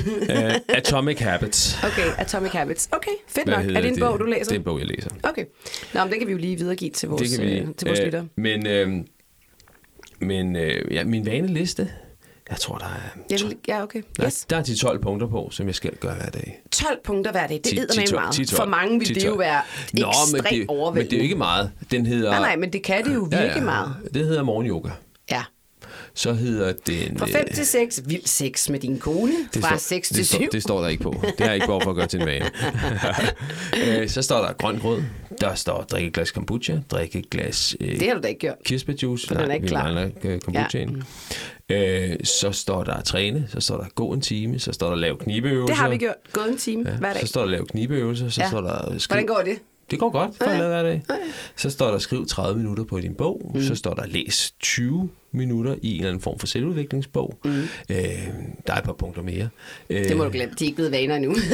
Atomic Habits. okay, Atomic Habits. Okay, fedt Hvad nok. Er det en bog, du læser? Det er en bog, jeg læser. Okay. Nå, men den kan vi jo lige videregive til vores, det kan vi. øh, til vores Øh, lyttere. Men, øh, men øh, ja, min vaneliste, jeg tror, der er, Jeg vil, ja, okay. der, Yes. der er de 12 punkter på, som jeg skal gøre hver dag. 12 punkter hver dag. Det 10, æder med 10, meget. 10, 12, For mange vil 10, det jo 12. være Nå, men ekstremt det, men overvældende. det er jo ikke meget. Den hedder... Nej, nej, men det kan det jo virkelig meget. Det hedder morgenyoga. Ja. Så hedder den... Fra 5 øh, til 6, vild sex med din kone. Det Fra står, 6 det til står, 7. det står der ikke på. Det har jeg ikke behov for at gøre til en vane. Øh, så står der grøn grød. Der står drikke et glas kombucha, drikke et glas øh, Det har du da ikke gjort. kirsebærjuice. Den er ikke vi klar. mangler øh, kombuchaen. Ja. Øh, så står der træne, så står der gå en time, så står der lav knibeøvelser. Det har vi gjort. Gået en time Ja, hver dag. Så står der lav knibeøvelser, så Ja. står der skriv. Hvordan går det? Det går godt, for Ja. hver dag. Så står der skriv 30 minutter på din bog. Mm. Så står der læs 20 minutter i en eller anden form for selvudviklingsbog. Mm. Øh, der er et par punkter mere. Øh, Det må du glemme. De er ikke blevet vaner endnu.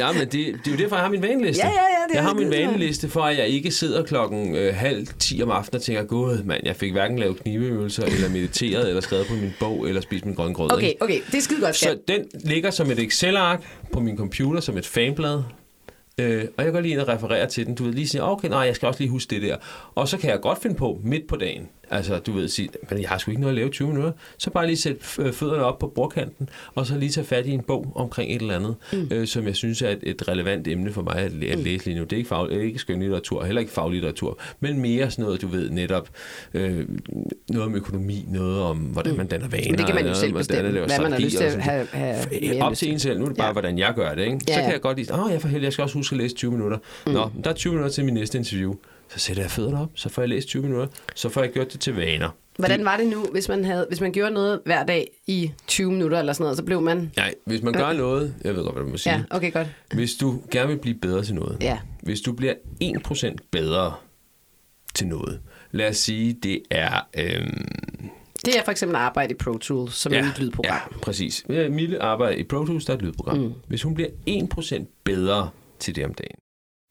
Ja, men det, det er jo derfor, jeg har min vaneliste. Ja, ja, ja, det jeg har det min vaneliste for, at jeg ikke sidder klokken øh, halv 10 om aftenen og tænker, gud mand, jeg fik hverken lavet kniveøvelser, eller mediteret, eller skrevet på min bog, eller spist min grønne. Okay, ikke? okay. Det er skide godt, Så den ligger som et Excel-ark på min computer, som et fanblad. Øh, og jeg går lige ind og refererer til den. Du ved lige sige, ah, okay, nej, jeg skal også lige huske det der. Og så kan jeg godt finde på midt på dagen. Altså, du ved, sige, men jeg har sgu ikke noget at lave i 20 minutter. Så bare lige sætte øh, fødderne op på bordkanten, og så lige tage fat i en bog omkring et eller andet, mm. øh, som jeg synes er et, et relevant emne for mig at, læ- at læse lige nu. Det er ikke, fag, ikke skønlitteratur, heller ikke faglitteratur, men mere sådan noget, du ved, netop øh, noget om økonomi, noget om, hvordan man danner vaner. Men det kan man jo noget selv bestemme, hvad man har lyst til at have, have op til en selv. Nu er det bare, Ja. hvordan jeg gør det. Ikke? Ja, så kan jeg godt lide, åh, jeg for heldig, jeg skal også huske at læse 20 minutter. Mm. Nå, der er 20 minutter til min næste interview. Så sætter jeg fødderne op, så får jeg læst 20 minutter, så får jeg gjort det til vaner. Hvordan var det nu, hvis man, havde, hvis man gjorde noget hver dag i 20 minutter eller sådan noget, så blev man... Nej, hvis man gør noget, jeg ved godt, hvad du må sige. Ja, okay, godt. Hvis du gerne vil blive bedre til noget, Ja. hvis du bliver 1% bedre til noget, lad os sige, det er... Øhm, Det er for eksempel at arbejde i Pro Tools, som er et lydprogram. Ja, præcis. Ja, Mille arbejder i Pro Tools, der er et lydprogram. Mm. Hvis hun bliver 1% bedre til det om dagen.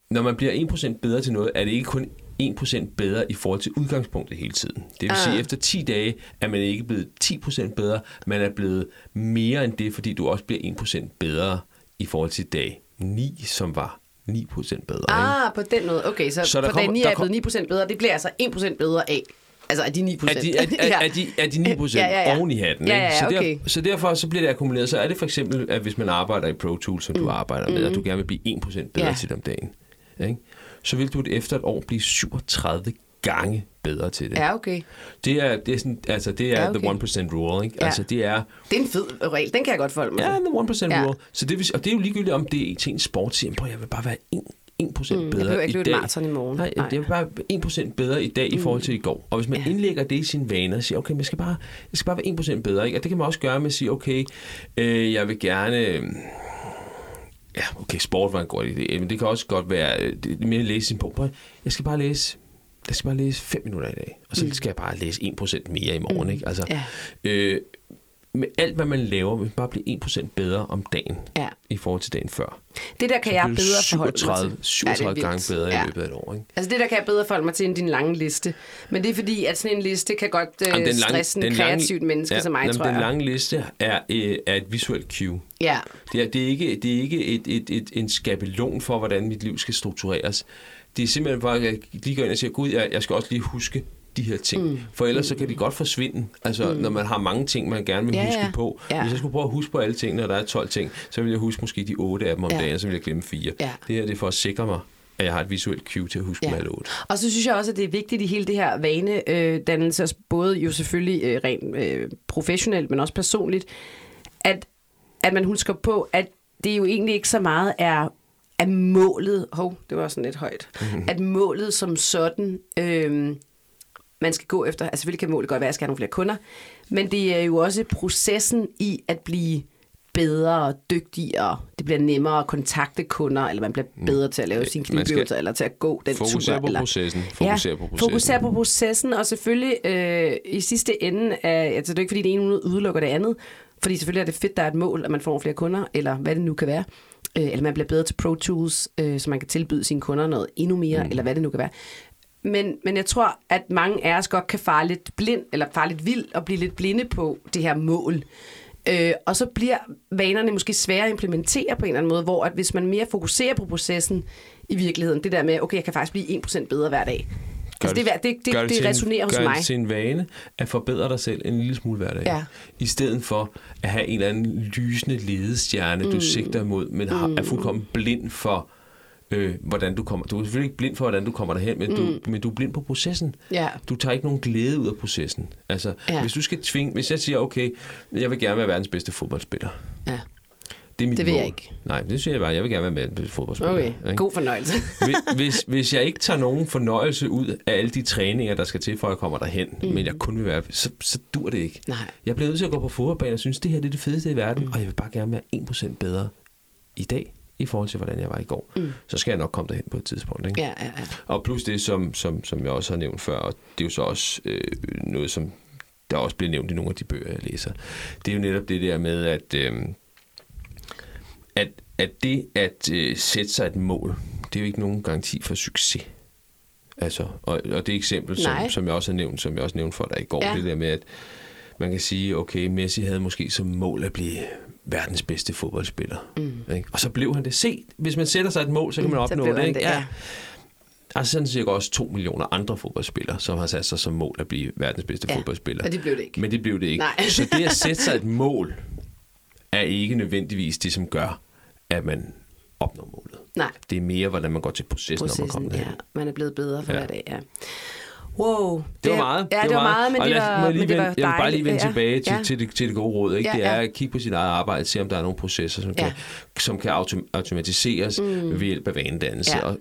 Når man bliver 1% bedre til noget, er det ikke kun 1% bedre i forhold til udgangspunktet hele tiden. Det vil Ah. sige, at efter 10 dage er man ikke blevet 10% bedre, man er blevet mere end det, fordi du også bliver 1% bedre i forhold til dag 9, som var 9% bedre. ikke? Ah, på den måde. Okay, så, Så på kommer- dag 9 der er jeg kom- blevet 9% bedre. Det bliver altså 1% bedre af. Altså af de 9%. Er de, er, er, er, de, er de 9% Ja, ja, ja. oven i hatten? Ja, ikke? ja, så, der, okay. så derfor så bliver det akkumuleret. Så er det for eksempel, at hvis man arbejder i Pro Tools, som mm. du arbejder med, og du gerne vil blive 1% bedre Ja. til om dagen, ikke? så vil du efter et år blive 37 gange bedre til det. Ja, okay. Det er, det er, sådan, altså, det er Ja, okay. the 1% rule. Ikke? Ja. Altså, det er, Det er en fed regel. Den kan jeg godt forholde mig ja, the 1% Ja. rule. Så det, vil, og det er jo ligegyldigt, om det er til en sport. Siger, prøv, jeg vil bare være 1, 1% Mm, jeg bedre behøver ikke i dag. maraton i morgen. Nej, Nej. det er bare 1% bedre i dag i forhold til i går. Og hvis man Ja. indlægger det i sine vaner og siger, okay, jeg skal bare, jeg skal bare være 1% bedre. Ikke? Og det kan man også gøre med at sige, okay, øh, jeg vil gerne... øh, Ja, okay, sport var en god idé, men det kan også godt være øh, det er mere at læse sin bog. Prøv, Jeg skal bare læse jeg skal bare læse 5 minutter i dag, og så skal jeg bare læse 1% mere i morgen. Ikke? Altså, Ja. øh, med alt, hvad man laver, vil man bare blive 1% bedre om dagen Ja. i forhold til dagen før. Det der kan jeg bliver du bedre forholde mig 37, til. 37 Ja, gange bedre Ja. i løbet af et år. Ikke? Altså det der kan jeg bedre forholde mig til end din lange liste. Men det er fordi, at sådan en liste kan godt øh, Jamen, stresse en kreativt menneske som mig, jamen, tror Den jeg. lange liste er, øh, er et visuelt cue. Ja, Det er, det er ikke, det er ikke et, et, et, en skabelon for, hvordan mit liv skal struktureres. Det er simpelthen bare, at jeg lige går ind og siger, gud, jeg, jeg skal også lige huske de her ting. Mm. For ellers så kan de godt forsvinde. Altså, mm. når man har mange ting, man gerne vil Ja, huske ja. på. Ja. Hvis jeg skulle prøve at huske på alle tingene, når der er 12 ting, så vil jeg huske måske de 8 af dem om Ja. dagen, så vil jeg glemme fire. Ja. Det her det er for at sikre mig, at jeg har et visuelt cue til at huske ja. Dem alle otte. Og så synes jeg også, at det er vigtigt i hele det her vanedannelse, øh, både jo selvfølgelig øh, rent øh, professionelt, men også personligt, at, at man husker på, at det jo egentlig ikke så meget er, er målet, hov, det var sådan lidt højt, mm-hmm. at målet som sådan, øh, man skal gå efter, altså selvfølgelig kan målet godt være, at jeg skal have nogle flere kunder, men det er jo også processen i at blive bedre og dygtigere. Det bliver nemmere at kontakte kunder, eller man bliver bedre til at lave sine skal knivøvelser, eller til at gå den tur. Fokusere på eller, processen. Fokusere på processen. Fokusere på processen, og selvfølgelig øh, i sidste ende, er, altså det er jo ikke fordi det ene udelukker det andet, fordi selvfølgelig er det fedt, der er et mål, at man får nogle flere kunder, eller hvad det nu kan være, øh, eller man bliver bedre til Pro Tools, øh, så man kan tilbyde sine kunder noget endnu mere, mm. eller hvad det nu kan være. Men, men jeg tror, at mange af os godt kan fare lidt blind, eller fare lidt vild, og blive lidt blinde på det her mål. Øh, og så bliver vanerne måske svære at implementere på en eller anden måde, hvor at hvis man mere fokuserer på processen i virkeligheden, det der med, okay, jeg kan faktisk blive 1% bedre hver dag. Gør altså, det, det, det, gør det, det en- resonerer hos gør mig. det til en vane at forbedre dig selv en lille smule hver dag. Ja. I stedet for at have en eller anden lysende ledestjerne, mm. du sigter imod, men har, er fuldkommen blind for, øh, hvordan du kommer. Du er selvfølgelig ikke blind for, hvordan du kommer derhen, men, mm. du, men du er blind på processen. Ja. Du tager ikke nogen glæde ud af processen. Altså, Ja. hvis du skal tvinge, hvis jeg siger, okay, jeg vil gerne være verdens bedste fodboldspiller. Ja. Det er mit Det vil mål. jeg ikke. Nej, det siger jeg bare. Jeg vil gerne være verdens bedste fodboldspiller. Okay, ikke? god fornøjelse. Hvis- hvis, hvis jeg ikke tager nogen fornøjelse ud af alle de træninger, der skal til, for at jeg kommer derhen, mm. men jeg kun vil være, så, så dur det ikke. Nej. Jeg bliver nødt til at gå på fodboldbanen og synes, det her det er det fedeste i verden, mm. og jeg vil bare gerne være 1% bedre i dag, i forhold til, hvordan jeg var i går. Mm. Så skal jeg nok komme derhen på et tidspunkt. Ikke? Ja, ja, ja. Og plus det, som, som, som jeg også har nævnt før, og det er jo så også øh, noget, som der også bliver nævnt i nogle af de bøger, jeg læser. Det er jo netop det der med, at, øh, at, at det at øh, sætte sig et mål, det er jo ikke nogen garanti for succes. Altså, og, og det eksempel, Nej. som, som jeg også har nævnt, som jeg også nævnte for dig i går, ja. det der med, at man kan sige, okay, Messi havde måske som mål at blive verdens bedste fodboldspiller. Mm. Ikke? Og så blev han det. Se, hvis man sætter sig et mål, så kan man Mm, opnå det. Ikke? det, ja. Der er sådan cirka også to millioner andre fodboldspillere, som har sat sig som mål at blive verdens bedste Ja, fodboldspiller. og det blev det ikke. Men det blev det ikke. Nej. Så det at sætte sig et mål, er ikke nødvendigvis det, som gør, at man opnår målet. Nej. Det er mere, hvordan man går til processen, når man kommer Processen, derhen. ja. Man er blevet bedre for Ja. hver dag, ja. Wow. Det var meget. Ja, det, var meget, men det var, lige men det var jeg vil bare lige vende dejligt. tilbage til, ja. til, det, til det gode råd. Ikke? Ja, det er ja. at kigge på sit eget arbejde, se om der er nogle processer, som kan, som kan autom- automatiseres mm. ved hjælp af vanedannelse. Ja. Og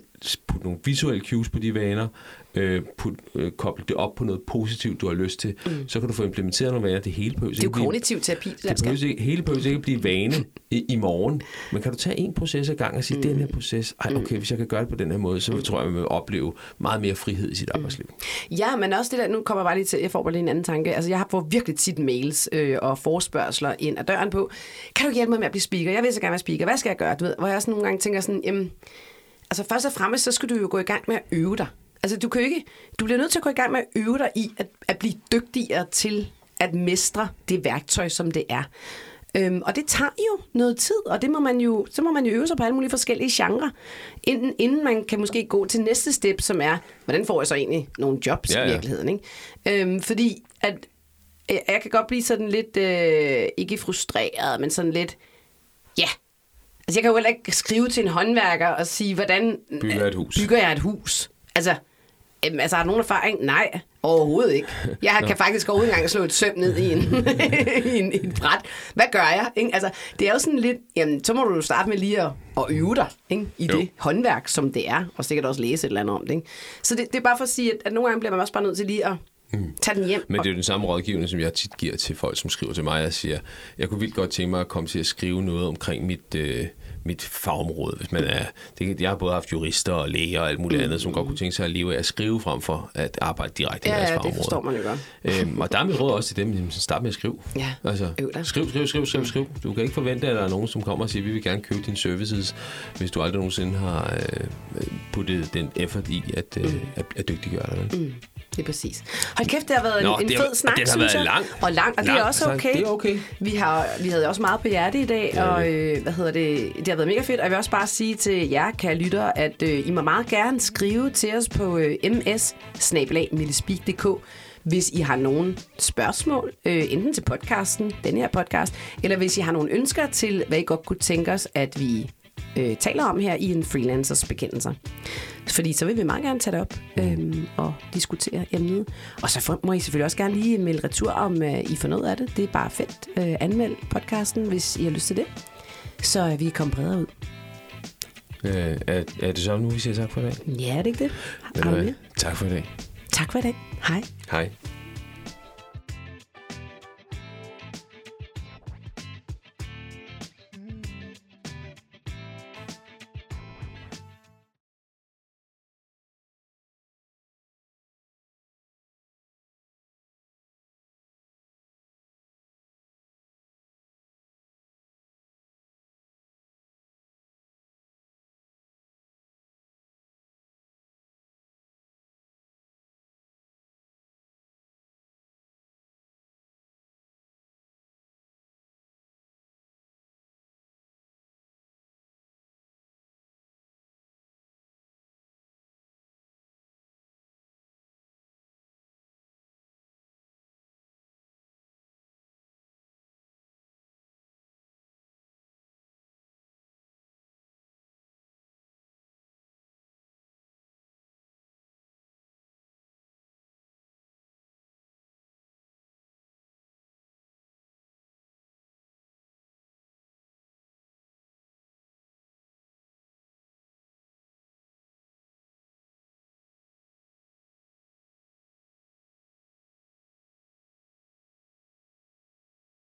putte nogle visuelle cues på de vaner, øh, put, øh, koble det op på noget positivt, du har lyst til. Mm. Så kan du få implementeret nogle vaner. Det hele behøves Det er jo kognitiv terapi, det behøves ikke, hele behøver ikke blive vane i, i morgen. Men kan du tage en proces ad gang og sige, mm. den her proces, ej, okay, hvis jeg kan gøre det på den her måde, så tror jeg, man vil opleve meget mere frihed i sit arbejdsliv. Ja, men også det der, nu kommer jeg bare lige til, jeg får bare lige en anden tanke. Altså, jeg har fået virkelig tit mails øh, og forspørgseler ind ad døren på, kan du hjælpe mig med at blive speaker? Jeg vil så gerne være speaker. Hvad skal jeg gøre? Du ved, hvor jeg også nogle gange tænker sådan, jamen, altså først og fremmest, så skal du jo gå i gang med at øve dig. Altså, du kan ikke, du bliver nødt til at gå i gang med at øve dig i at, at blive dygtigere til at mestre det værktøj, som det er. Øhm, og det tager jo noget tid, og det må man jo, så må man jo øve sig på alle mulige forskellige genrer, inden, inden man kan måske gå til næste step, som er, hvordan får jeg så egentlig nogle jobs Ja, ja, i virkeligheden. Ikke? Øhm, fordi at, jeg, jeg kan godt blive sådan lidt, øh, ikke frustreret, men sådan lidt, ja, altså jeg kan jo heller ikke skrive til en håndværker og sige, hvordan Bygger jeg et hus? bygger jeg et hus. Altså, øhm, altså har du nogen erfaring? Nej, overhovedet ikke. Jeg kan faktisk overhovedet engang slå et søm ned i en, i en, i en bræt. Hvad gør jeg? Ikke? Altså, det er jo sådan lidt, jamen, så må du jo starte med lige at, at øve dig ikke? i Jo. det håndværk, som det er, og sikkert også læse et eller andet om det. Ikke? Så det, det er bare for at sige, at, at nogle gange bliver man også bare nødt til lige at tage den hjem. Men det er jo den samme rådgivning, som jeg tit giver til folk, som skriver til mig og siger, jeg kunne vildt godt tænke mig at komme til at skrive noget omkring mit, øh, mit fagområde. Hvis man er, det, jeg har både haft jurister og læger og alt muligt andet, som godt kunne tænke sig at leve af at skrive frem for at arbejde direkte i Ja, deres ja, det fagområde. forstår man jo godt. Øhm, og der er mit råd også til dem, jamen, start med at skrive. Ja, altså, skriv, skriv, skriv, skriv, skriv. Du kan ikke forvente, at der er nogen, som kommer og siger, vi vil gerne købe dine services, hvis du aldrig nogensinde har øh, puttet den effort i at, øh, at, at dygtiggøre dig. Mm, det er præcis. Hold kæft, det har været Nå, en, en det har- fed snak, den har synes været jeg. lang. Og lang, og det er også så okay. det er okay. Vi, har, vi havde også meget på hjerte i dag, Det og øh, hvad hedder det, det har været mega fedt. Og jeg vil også bare sige til jer, kære lyttere, at øh, I må meget gerne skrive til os på øh, ms hvis I har nogle spørgsmål, øh, enten til podcasten, den her podcast, eller hvis I har nogle ønsker til, hvad I godt kunne tænke os, at vi øh, taler om her i en freelancers bekendelser. Fordi så vil vi meget gerne tage det op øh, og diskutere emnet. Og så må I selvfølgelig også gerne lige melde retur, om øh, I får noget af det. Det er bare fedt. Øh, anmeld podcasten, hvis I har lyst til det. Så øh, vi kan komme bredere ud. Øh, er, er det så nu, vi siger tak for i dag? Ja, er det ikke det? Ved Har du mere? Tak for i dag. Tak for i dag. Hej. Hej.